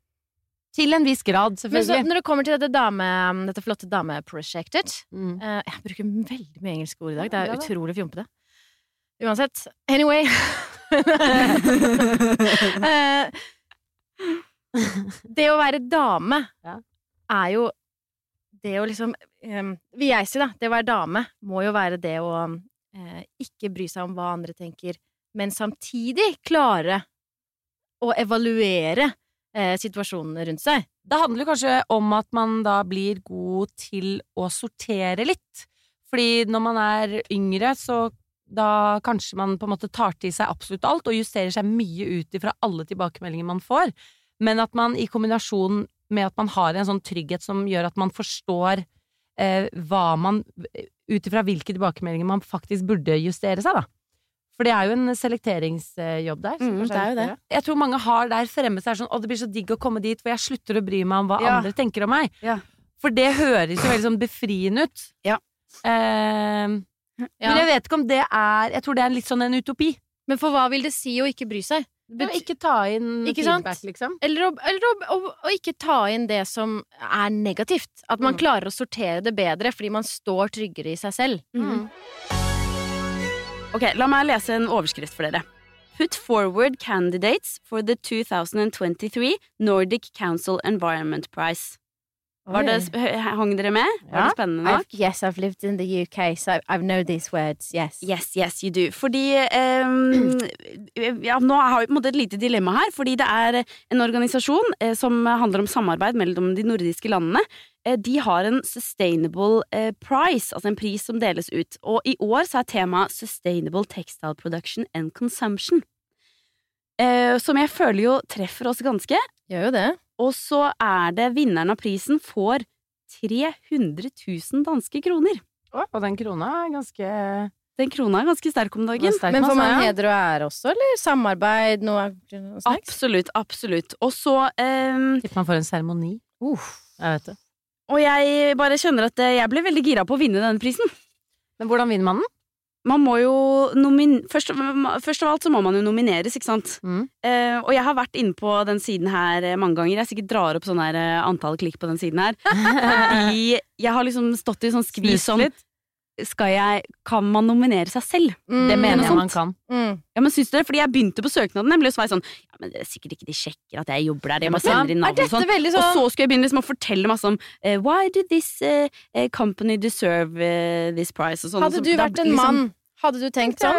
Til en viss grad, Men så, når det kommer til dette, dame, dette flotte dameprosjektet Mm. uh, Jeg bruker veldig mye engelske ord i dag. Det er det. utrolig fjompete. Uansett. Anyway. uh, det å være dame Ja. er jo det å liksom um, Vil jeg si, da. Det å være dame må jo være det å uh, ikke bry seg om hva andre tenker, men samtidig klare å evaluere eh, situasjonene rundt seg. Det handler kanskje om at man da blir god til å sortere litt. Fordi når man er yngre, så da kanskje man på en måte tar til seg absolutt alt og justerer seg mye ut ifra alle tilbakemeldinger man får. Men at man i kombinasjon med at man har en sånn trygghet som gjør at man forstår eh, hva man Ut ifra hvilke tilbakemeldinger man faktisk burde justere seg, da. For det er jo en selekteringsjobb der. Mm, det er jo det. Jeg tror mange har der fremme seg sånn Å, det blir så digg å komme dit hvor jeg slutter å bry meg om hva Ja. andre tenker om meg. Ja. For det høres jo veldig sånn befriende ut. Ja. Eh, Ja. Men jeg vet ikke om det er Jeg tror det er litt sånn en utopi. Men for hva vil det si å ikke bry seg? Bet ikke ta inn Ikke feedback, liksom. Eller, å, eller å, å, å ikke ta inn det som er negativt. At man Mm. klarer å sortere det bedre fordi man står tryggere i seg selv. Mhm. Ok, la meg lese en overskrift for dere. Put forward candidates for the 2023 Nordic Council Environment Prize. Var det, hang dere med? Var det spennende nok? I've, yes, I've lived in the UK, so I've know these words. Yes. Yes, yes, you do. Fordi um, ja, Nå har vi på en måte et lite dilemma her. Fordi det er en organisasjon eh, som handler om samarbeid mellom de nordiske landene. Eh, de har en Sustainable eh, Prize, altså en pris som deles ut. Og i år så er temaet Sustainable Textile Production and Consumption. Eh, som jeg føler jo treffer oss ganske. Gjør jo det. Og så er det vinneren av prisen får 300 000 danske kroner. Og den krona er ganske Den krona er ganske sterk om dagen. sterk. Men får masse, man heder og ære også, eller samarbeid? Noe, snacks? Absolutt, absolutt. Og så ehm, Tipper man får en seremoni. Jeg vet det. Og jeg bare skjønner at eh, jeg ble veldig gira på å vinne denne prisen. Men hvordan vinner man den? Man må jo nomin... Først, først av alt så må man jo nomineres, ikke sant. Mm. Eh, og jeg har vært inne på den siden her eh, mange ganger. Jeg sikkert drar opp sånn her eh, antall klikk på den siden her. Fordi jeg har liksom stått i sånn skvis om litt. skal jeg, Kan man nominere seg selv? Mm, Det mener jeg man kan. Mm. Ja, men syns dere? Fordi jeg begynte på søknaden, nemlig, og så var jeg sånn Ja, men det er sikkert ikke de sjekker at jeg jobber der. Jeg bare sender inn navn og sånn. veldig Og sånn så skulle jeg begynne liksom å fortelle masse om uh, Why do this eh, company deserve this prize? Og sånn. Hadde du vært en liksom- mann, hadde du tenkt sånn?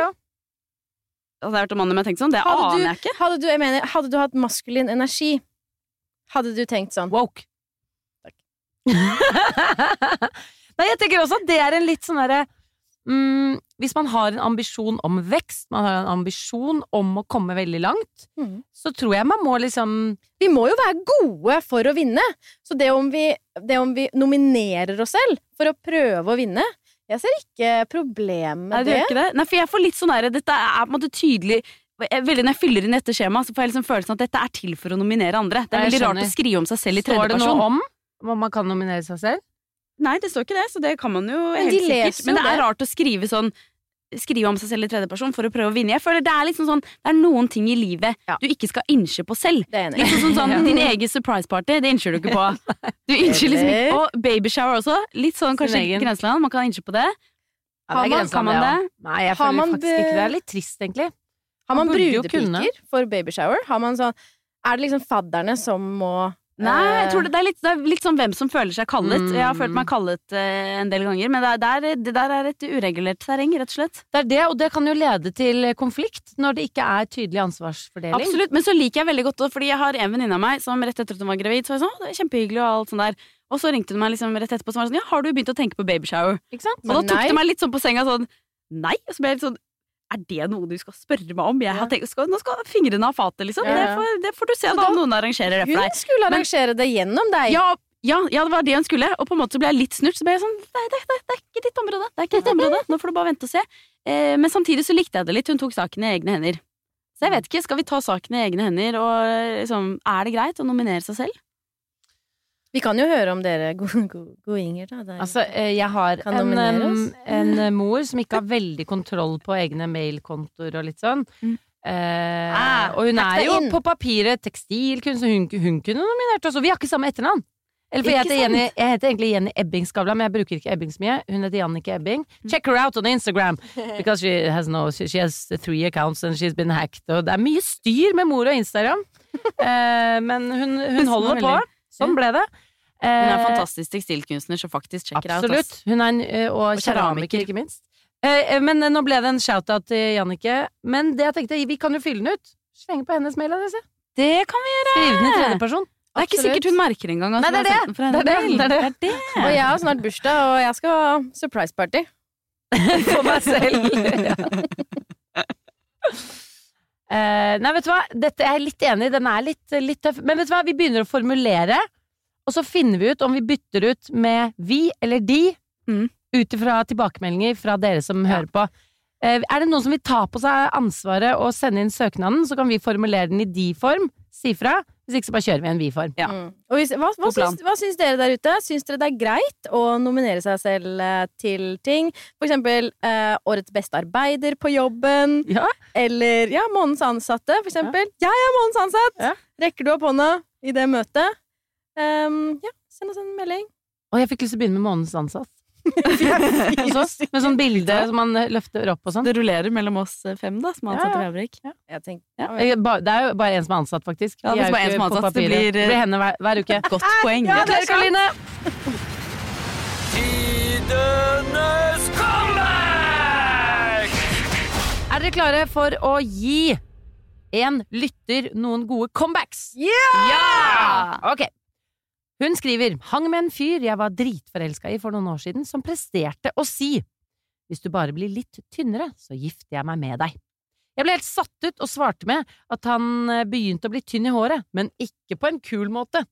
Hadde jeg vært en mann om jeg tenkte sånn? Det Hadde aner du, jeg ikke. Hadde du, jeg mener, hadde du hatt maskulin energi, hadde du tenkt sånn? Woke. Nei, jeg tenker også at det er en litt sånn derre mm, Hvis man har en ambisjon om vekst, man har en ambisjon om å komme veldig langt, mm. så tror jeg man må liksom Vi må jo være gode for å vinne. Så det om vi, det om vi nominerer oss selv for å prøve å vinne Jeg ser ikke problem med det det. gjør ikke det. Nei, for jeg får litt sånn der Dette er på en måte tydelig Veldig Når jeg fyller inn dette skjemaet, så får jeg liksom følelsen at dette er til for å nominere andre. Det er veldig rart å skrive om seg selv i Står det noe om om man kan nominere seg selv? Nei, det står ikke det, så det kan man jo Men helt de sikkert. Men det er rart å skrive sånn Skrive om seg selv i tredjeperson for å prøve å vinne. Jeg føler Det er liksom sånn Det er noen ting i livet Ja. du ikke skal innse på selv. Det er enig i. Litt sånn, sånn Ja. Din egen surprise party, det innser du ikke på. Du innser liksom ikke Og babyshower også. Litt sånn kanskje grenseland. Man kan innse på det. Har man- kan man det? Nei, jeg føler man faktisk ikke det. er litt trist, egentlig. Har man brudepiker for babyshower? Har man sånn Er det liksom fadderne som må Nei, jeg eh, tror det, det, er litt, det er litt sånn hvem som føler seg kallet. Mm. Jeg har følt meg kallet eh, en del ganger, men det, er, det, er, det der er et uregulert terreng, rett og slett. Det er det, og det kan jo lede til konflikt når det ikke er tydelig ansvarsfordeling. Absolutt, Men så liker jeg veldig godt det, fordi jeg har en venninne av meg som rett etter at hun var gravid, så var sånn, det er kjempehyggelig og alt sånt der. Og så ringte hun meg liksom rett etterpå og så var sånn, ja, har du begynt å tenke på babyshower? Ikke sant? Og da tok det meg litt sånn på senga sånn, nei, og så ble jeg litt sånn, er det noe du skal spørre meg om? Jeg har tenkt, skal, nå skal fingrene av fatet, liksom. Ja, Det, får, det får du se da, om noen arrangerer det for Hun skulle skulle Men- arrangere det gjennom deg. Ja, ja, ja, det var det hun skulle, og på en måte så ble jeg litt snurt, så ble jeg sånn, det, det, det er ikke ditt område, det er ikke ditt område, nå får du bare vente og se. Eh, men samtidig så likte jeg det litt, hun tok saken i egne hender. Så jeg vet ikke, skal vi ta saken i egne hender, og eh, liksom, er det greit å nominere seg selv? Vi kan jo høre om dere go- go- goinger, da. Det er- Altså, eh, jeg har en, en eh, mor som ikke har veldig kontroll på egne mailkontoer og litt sånn. Mm. Eh, Ah, og hun er jo inn. på papiret tekstilkunst, og hun, hun kunne nominert oss. Og Vi har ikke samme etternavn. Eller for jeg heter, Jenny, jeg heter egentlig Jenny Ebbing Skavlan, men jeg bruker ikke Ebbing så mye. Hun heter Jannike Ebbing. Check her out on Instagram! Because she has no She, she has three accounts and she's been hacked. Og det er mye styr med mor og Instagram. Eh, men hun, hun holder på. Sånn ble det. Hun er en Eh, fantastisk tekstilkunstner, så faktisk check it ut. Absolutt. Hun er en, eh, og, Og keramiker. ikke minst. Eh, men nå ble det en shout-out til Jannicke. Men det jeg tenkte, vi kan jo fylle den ut. Slenge på hennes mailadresse. Det kan vi gjøre! Skriv den i tredjeperson. Det er ikke sikkert hun merker engang. at Nei, det er det. den Det er det. Det er det. Og jeg har snart bursdag, og jeg skal ha surprise party. For meg selv. Eh, nei, vet du hva? Dette er jeg litt enig i. Den er litt, litt tøff. Men vet du hva? Vi begynner å formulere, og så finner vi ut om vi bytter ut med vi eller de, Mm. ut ifra tilbakemeldinger fra dere som hører på. Eh, er det noen som vil ta på seg ansvaret og sende inn søknaden, så kan vi formulere den i de-form. Si fra. Hvis ikke så bare kjører vi en vi-form. Ja. Mm. Og hvis, hva, hva, syns, hva syns dere der ute? Syns dere det er greit å nominere seg selv eh, til ting? For eksempel eh, Årets beste arbeider på jobben. Ja. Eller ja, månedens ansatte, for eksempel. Jeg er månedens ansatt! Ja. Rekker du opp hånda i det møtet? Um, ja, send oss en melding. Og jeg fikk lyst til å begynne med månedens ansatt. Hos oss, med sånn bilde som man løfter opp og sånn. Det rullerer mellom oss fem, da, som er Ja, ansatt ja. i Ja. Jeg tenker, Ja. Det er jo bare en som er ansatt, faktisk. Ja, det, er bare en som er ansatt, det blir, eh, det blir henne hver, hver uke. Godt poeng. Ja, det. er Karoline! Er dere klare for å gi en lytter noen gode comebacks? Ja! Ok. Hun skriver Hang med en fyr jeg var dritforelska i for noen år siden, som presterte å si Hvis du bare blir litt tynnere, så gifter jeg meg med deg. Jeg ble helt satt ut og svarte med at han eh, begynte å bli tynn i håret, men ikke på en kul måte.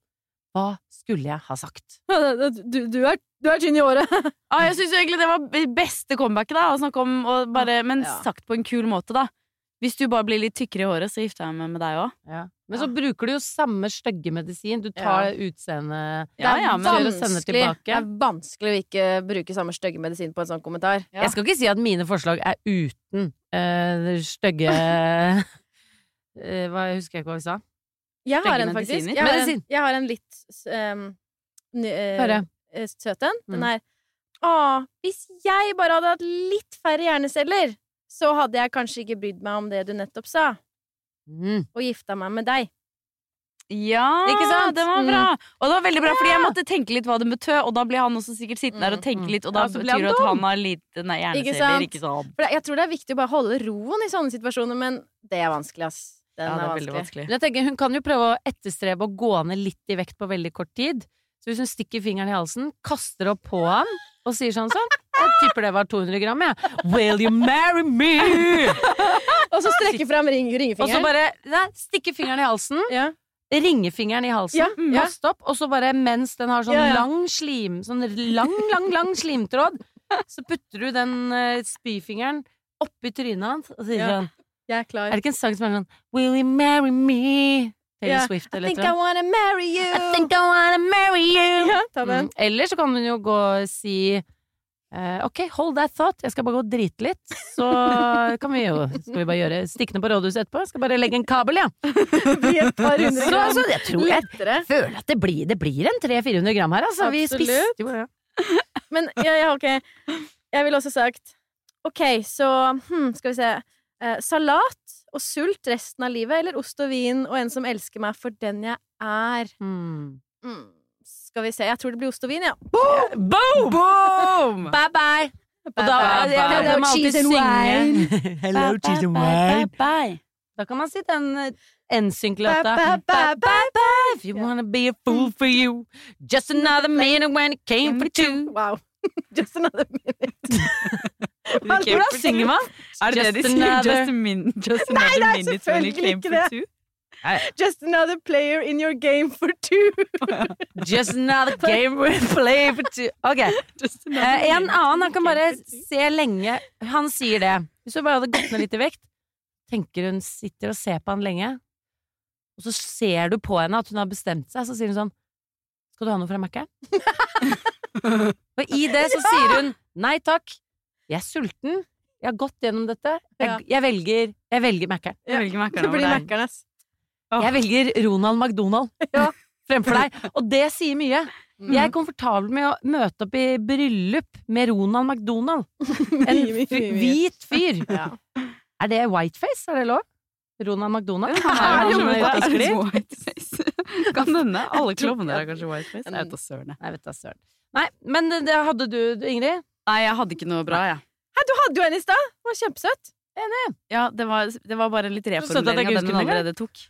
Hva skulle jeg ha sagt? Du, du, er, du er tynn i håret. Ah, jeg syns egentlig det var beste comebacket, da. Å snakke om og bare, Men Ja. sagt på en kul måte, da. Hvis du bare blir litt tykkere i håret, så gifter jeg meg med deg òg. Men så bruker du jo samme stygge medisin. Du tar utseendet Ja, ja, men- det er vanskelig å ikke bruke samme stygge medisin på en sånn kommentar. Jeg skal ikke si at mine forslag er uten det stygge hva, Jeg husker ikke hva vi sa. Jeg har en, faktisk. Jeg har en, jeg har en litt um, eh, søt en. Den Mm. er Å, hvis jeg bare hadde hatt litt færre hjerneceller, så hadde jeg kanskje ikke brydd meg om det du nettopp sa, Mm. og gifta meg med deg. Ja, Ikke sant? det var bra! Mm. Og det var veldig bra, fordi jeg måtte tenke litt hva det betød, og da blir han også sikkert sittende der og tenke Mm. litt, og da Ja, så blir han betyr det at han har lite nei, Ikke sant? Ikke. For jeg tror det er viktig å bare holde roen i sånne situasjoner, men det er vanskelig, ass. Den Ja, det er er vanskelig. vanskelig. Men jeg tenker, Hun kan jo prøve å etterstrebe å gå ned litt i vekt på veldig kort tid. Så hvis hun stikker fingeren i halsen, kaster opp på han og sier sånn sånn Jeg tipper det var 200 gram, jeg. Will you marry me? Og så strekke fram ring, Og så bare nei, stikke fingeren i halsen. ja. Ringefingeren i halsen. Ja, mm, Kast opp, og så bare mens den har sånn lang slim Sånn lang, lang, lang slimtråd, så putter du den uh, spyfingeren oppi trynet hans og sier Ja. sånn Jeg er klar. Er det ikke en sang som er sånn Will you marry me? Taylor yeah. Swift I think. I wanna marry you. I think I wanna marry you. Ja. Mm. Eller så kan hun jo gå og si eh, Ok, hold that thought, jeg skal bare gå og drite litt. Så kan vi jo Skal vi bare gjøre stikkene på rådhuset etterpå? Jeg skal bare legge en kabel, ja. Så altså, jeg tror jeg lettere. føler at det blir, det blir en 300-400 gram her, altså. Vi spiste jo ja. Men ja, ja, ok. Jeg ville også sagt Ok, så hm, skal vi se. Eh, salat og sult resten av livet, eller ost og vin og en som elsker meg for den jeg er? Hmm. Mm. Skal vi se. Jeg tror det blir ost og vin, ja. Boom! Boom! Bye bye! Og da Bye, bye. Hello, alltid cheese and synge Hello, cheese and wine. bye. Da kan man si den eh, NSYNC-låta. Bye, bye, bye, bye, If you wanna be a fool for you Just another minute when it came for two Wow. Just another minute. Hvordan synger man? Er det det de Just sier? another- Just, a minute. just another det er minute when it came for two? Just another player in your game for two. Just another game we play for two Ok, eh, en annen han kan bare se lenge Han sier det Hvis hun bare hadde gått ned litt i vekt Tenker hun sitter og ser på han lenge Og så ser du på henne at hun har bestemt seg Så sier hun sånn Skal du ha noe fra Mac-en? Og i det så sier hun Nei takk Jeg er sulten Jeg har gått gjennom dette. Jeg, jeg velger Jeg velger Mækkern. Jeg velger Mækkern Det over blir deg. Jeg velger Ronald McDonald Ja. fremfor deg. Og det sier mye. Mm. Jeg er komfortabel med å møte opp i bryllup med Ronald McDonald. En hvit fyr. Ja. Er det whiteface? Er det lov? Ronald McDonald? Han er jo han kanskje whiteface. Kan hende. Alle klovner er kanskje whiteface. Jeg vet da søren. jeg. Vet da søren. Nei, men det hadde du, Ingrid? Nei, jeg hadde ikke noe bra, jeg. Hei, du hadde jo en i stad! Den var kjempesøt. Ja, det var, det var bare litt at jeg reformulering av den hun allerede tok.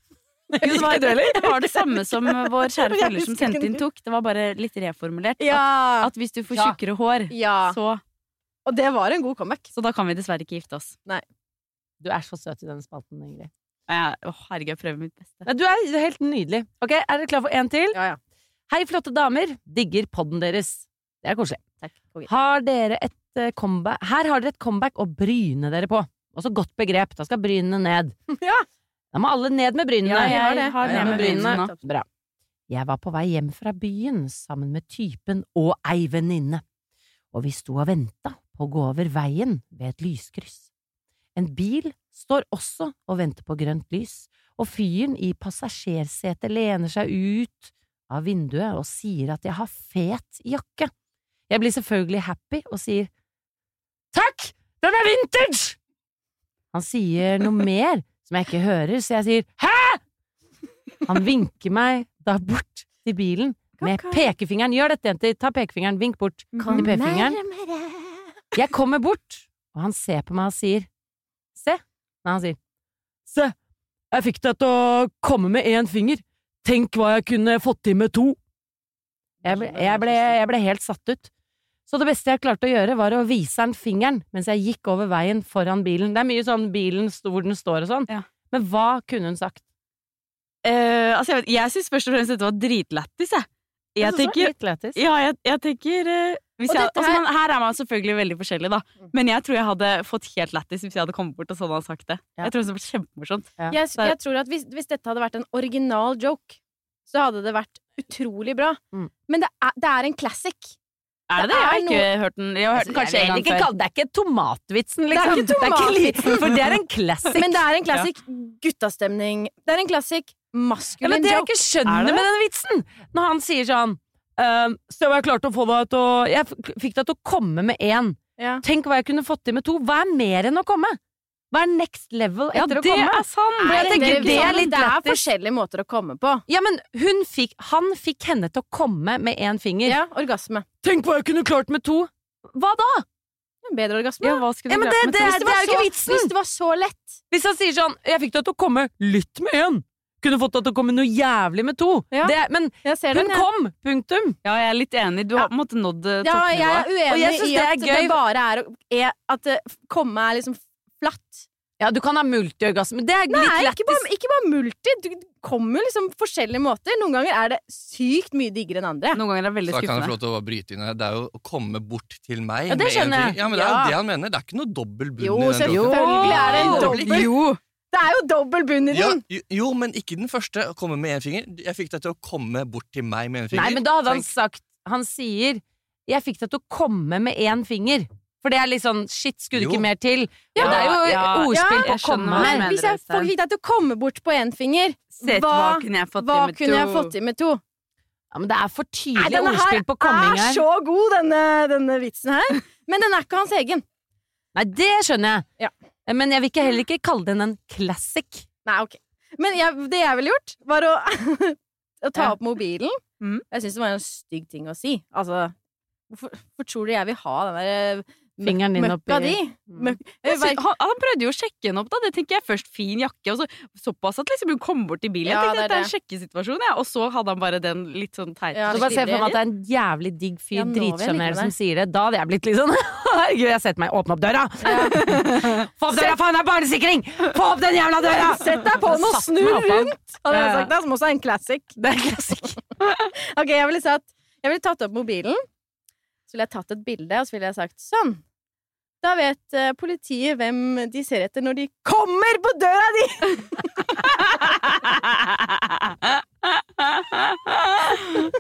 Jo, det, var, det var det samme som vår kjære følger som sendte inn, tok. Det var bare litt reformulert. At, Ja. at hvis du får Ja. hår, ja. så Og det var en god comeback. Så da kan vi dessverre ikke gifte oss. Du er så søt i denne spalten, Ingrid. Ja, å, herregud, jeg prøver mitt beste. Nei, du, er, du er helt nydelig. Ok, Er dere klar for en til? Ja, ja. Hei, flotte damer. Digger podden deres. Det er koselig. Takk. Konge. Har dere et eh, comeback Her har dere et comeback å bryne dere på. Også godt begrep. Da skal brynene ned. Ja. Da må alle ned med brynene. Ja, jeg har det. har Ned med brynene. Bra. Jeg var på vei hjem fra byen sammen med typen og ei venninne, og vi sto og venta på å gå over veien ved et lyskryss. En bil står også og venter på grønt lys, og fyren i passasjersetet lener seg ut av vinduet og sier at jeg har fet jakke. Jeg blir selvfølgelig happy og sier takk, den er vintage! Han sier noe mer som jeg ikke hører, så jeg sier hæ? Han vinker meg da bort til bilen med pekefingeren. Gjør dette, jenter. Ta pekefingeren. Vink bort til pekefingeren. Jeg kommer bort, og han ser på meg og sier Se. Nei, han sier Se, jeg fikk deg til å komme med én finger. Tenk hva jeg kunne fått til med to. Jeg ble, jeg ble, jeg ble helt satt ut. Så det beste jeg klarte å gjøre, var å vise han fingeren mens jeg gikk over veien foran bilen. Det er mye sånn bilen hvor den står og sånn. Ja. Men hva kunne hun sagt? Eh, altså, jeg, vet- jeg syns først og fremst dette var dritlættis, jeg. Jeg synes det var tenker litt. Ja, jeg, jeg tenker eh, hvis Og jeg, altså, her- Her er man selvfølgelig veldig forskjellig, da. Men jeg tror jeg hadde fått helt lættis hvis jeg hadde kommet bort og sånn hadde sagt det. Ja. Jeg tror det hadde vært kjempemorsomt. Ja. Jeg, jeg tror at hvis, hvis dette hadde vært en original joke, så hadde det vært utrolig bra. Mm. Men det er, det er en classic. Er det Det det? Jeg har er ikke hørt den. Jeg har hørt den kanskje en gang før. det er ikke tomatvitsen, er liksom. ikke tomatvitsen. for det er en classic. Men det er en classic guttastemning. Det er en classic Ja, maskulin men det jeg ikke skjønner Er det? med den vitsen, når han sier sånn um, Så jeg klarte å få deg til å Jeg fikk deg til å komme med én. Ja. Tenk hva jeg kunne fått til med to. Hva er mer enn å komme? Hva er next level etter ja, å komme? er sant! Nei, jeg tenker det er litt det er forskjellige måter å komme på. Ja, men hun fikk, han fikk henne til å komme med én finger. Ja, orgasme. Tenk hva jeg kunne klart med to! Hva da? En bedre orgasme. Ja, hva skulle Ja, du men klart det- med det to? er- Hvis det, var jo ikke vitsen. hvis det var så lett. Hvis han sier sånn 'Jeg fikk deg til å komme litt med én', kunne fått deg til å komme noe jævlig med to. Ja. Det, er- men hun den, ja. kom! Punktum. Ja, jeg er litt enig. Du har på en måte nådd toppnivået. Ja, jeg er. Jeg uenig i det er at det bare er, å- er At komme er liksom flatt. Ja, du kan ha multiorgasme. Det er Nei, litt ikke lættis. bare, ikke bare multi. Du kommer liksom liksom forskjellige måter. Noen ganger er det sykt mye diggere enn andre. Noen ganger er det veldig Så da kan jeg få lov til å bryte inn. Det er jo å komme bort til meg Ja, det med en skjønner jeg. finger. Ja, men det er jo Ja. det han mener. Det er ikke noe dobbel bunn Jo, i den Jo, selvfølgelig er det en dobbel Jo. Det er jo dobbel bunn i Ja, den! jo, jo, men ikke den første. Å komme med én finger. Jeg fikk deg til å komme bort til meg med en finger. Nei, men da hadde han sagt Han sier 'Jeg fikk deg til å komme med én finger'. For det er litt sånn Shit, skulle det ikke mer til? Ja, og det er jo ja, ordspill ja, på å komme. Men mener, hvis jeg fikk deg til å komme bort på én finger, Sett, hva, hva kunne jeg fått hva med kunne jeg fått til med to? Ja, men det er for tydelig Nei, ordspill på komming er her. så god, denne, denne vitsen her. Men den er ikke hans egen. Nei, det skjønner jeg. Ja. Men jeg vil ikke heller ikke kalle den en classic. Nei, ok. Men jeg, det jeg ville gjort, var å, å ta Ja. opp mobilen. Mm. Jeg syns det var en stygg ting å si. Altså, hvorfor, hvorfor tror du jeg vil ha den der Fingeren din møkka di? Mm. Møk, Jeg han, han prøvde jo å sjekke henne opp, da. Det tenker jeg først. Fin jakke. Og så såpass at liksom hun kom bort i bilen. Jeg tenkte det er det er en sjekkesituasjon, ja. Og så hadde han bare den litt sånn teite Ja, Så bare se for meg at det er en jævlig digg fyr, Ja, med som sier det. Da hadde jeg blitt litt sånn Herregud, jeg setter meg Åpne opp døra! Få opp døra, faen, det er barnesikring! Få opp den jævla døra! Sett deg på den og snu rundt! Hadde jeg Ja, ja. sagt det, som også er en classic. Det er klassisk. Ok, jeg ville sagt Jeg ville tatt opp mobilen, så ville jeg tatt et bilde, og så ville jeg sagt sånn. Da vet eh, politiet hvem de ser etter når de kommer på døra di!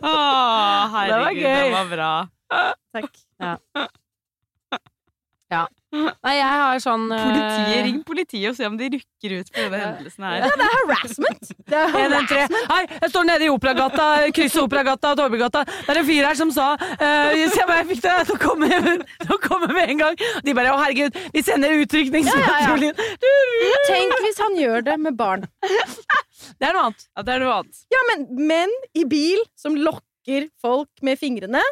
Å, herregud, gøy. det var bra. Takk. Nei, jeg har sånn uh... Politiet, ring politiet og se om de rykker ut på denne hendelsen her. Ja, det er harassment! Det er harassment. Hei, jeg står nede i Operagata, krysset Operagata og Torvegata. Det er en fyr her som sa uh, Se hva jeg fikk til! Nå kommer vi med en gang! Og de bare Å, herregud, vi sender utrykningspatruljen! Tenk hvis han gjør det med barn. Det er noe annet. Ja, det er noe annet. Ja, men menn i bil som lokker folk med fingrene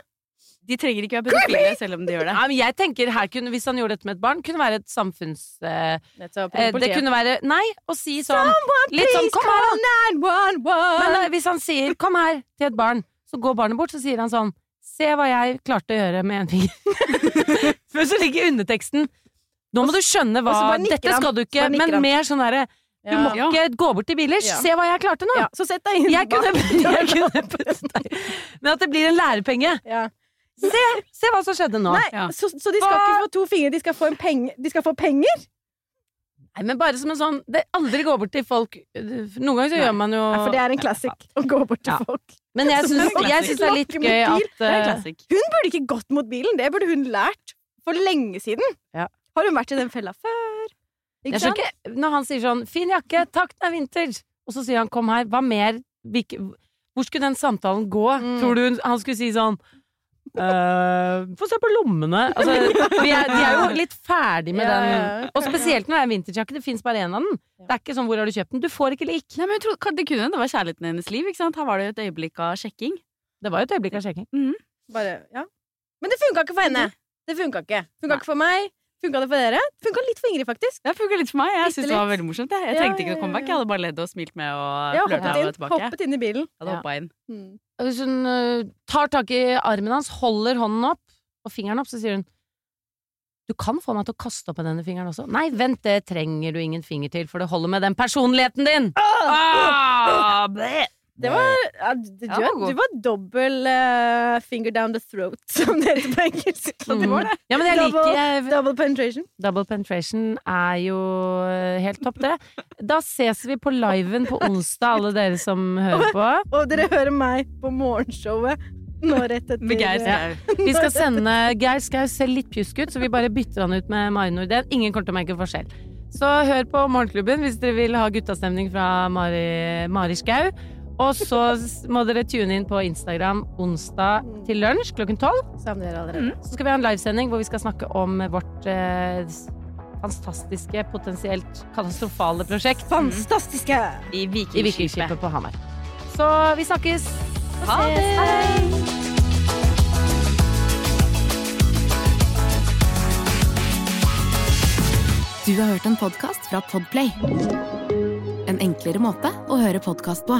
De trenger ikke være pedofile selv om de gjør det. Ja, men jeg tenker her kunne, Hvis han gjorde dette med et barn, kunne være et samfunns... Uh, Nettopp. eh, det kunne være Nei, å si sånn Litt sånn Kom her, da! 911. Men uh, hvis han sier 'kom her' til et barn, så går barnet bort, så sier han sånn 'se hva jeg klarte å gjøre med en finger'. Før så ligger underteksten 'nå må du skjønne hva Dette skal du ikke', men mer sånn derre Du Ja. må ikke gå bort til Billers. Ja. Se hva jeg klarte nå! ja, Så sett deg inn Jeg kunne, jeg kunne Men at det blir en lærepenge. Se, se hva som skjedde nå. Nei, Ja. så, så de skal ikke få to fingre, de skal få, en penge, de skal få penger? Nei, men bare som en sånn det, Aldri gå bort til folk Noen ganger så Nei. gjør man jo Ja, for det er en classic å gå bort til Ja. folk. Men jeg syns, jeg syns det er litt gøy at classic. Hun burde ikke gått mot bilen, det burde hun lært for lenge siden. Ja. Har hun vært i den fella før? Ikke sant? ikke Når han sier sånn 'fin jakke, takk, det er vinter', og så sier han 'kom her', hva mer Hvor skulle den samtalen gå? Mm. Tror du han skulle si sånn «Øh, Få se på lommene. Altså, vi er, de er jo litt ferdig med Ja, den. Og spesielt når det er en vinterjakke. Det fins bare én av den. Det er ikke sånn 'hvor har du kjøpt den'? Du får ikke lik. Nei, men jeg tror, det kunne det var kjærligheten i hennes liv. ikke sant? Her var det jo et øyeblikk av sjekking. Det var jo et øyeblikk av sjekking. Bare, ja. Men det funka ikke for henne. Det funka ikke. Funka ikke for meg. Funka det for dere? Funka litt for Ingrid, faktisk. Det funka litt for meg. Jeg synes det var veldig morsomt. Jeg, jeg Ja, trengte ja, ikke noe ja, comeback. Jeg hadde bare ledd og smilt med og flørta hoppet og inn, hoppet inn i bilen. Jeg hadde Ja. inn. Mm. Hvis hun uh, tar tak i armen hans, holder hånden opp og fingeren opp, så sier hun du kan få meg til å kaste opp med denne fingeren også. Nei, vent, det trenger du ingen finger til, for det holder med den personligheten din! Ah, bleh. Det var, ja, du, du, Ja, du var dobbel uh, finger down the throat, som det heter på engelsk. Mm. det var det. Ja, men jeg Double- liker jeg, Double penetration. Double penetration er jo øh, helt topp, det. Da ses vi på liven på onsdag, alle dere som hører på. Og dere hører meg på morgenshowet nå rett etter Med Geir eh, Skau. Vi skal sende Geir Skau ser litt pjusk ut, så vi bare bytter han ut med Mari Nordén. Ingen kommer til å merke forskjell. Så hør på Morgenklubben hvis dere vil ha guttastemning fra Mari, Mari Skau. Og så må dere tune inn på Instagram onsdag til lunsj klokken tolv. Allerede. Så skal vi ha en livesending hvor vi skal snakke om vårt eh, fantastiske, potensielt katastrofale prosjekt Fantastiske! I i Vikingskipet. Vikingskipet på Hamar. Så vi snakkes! Ha det! Hei. Du har hørt en podkast fra Podplay. En enklere måte å høre podkast på.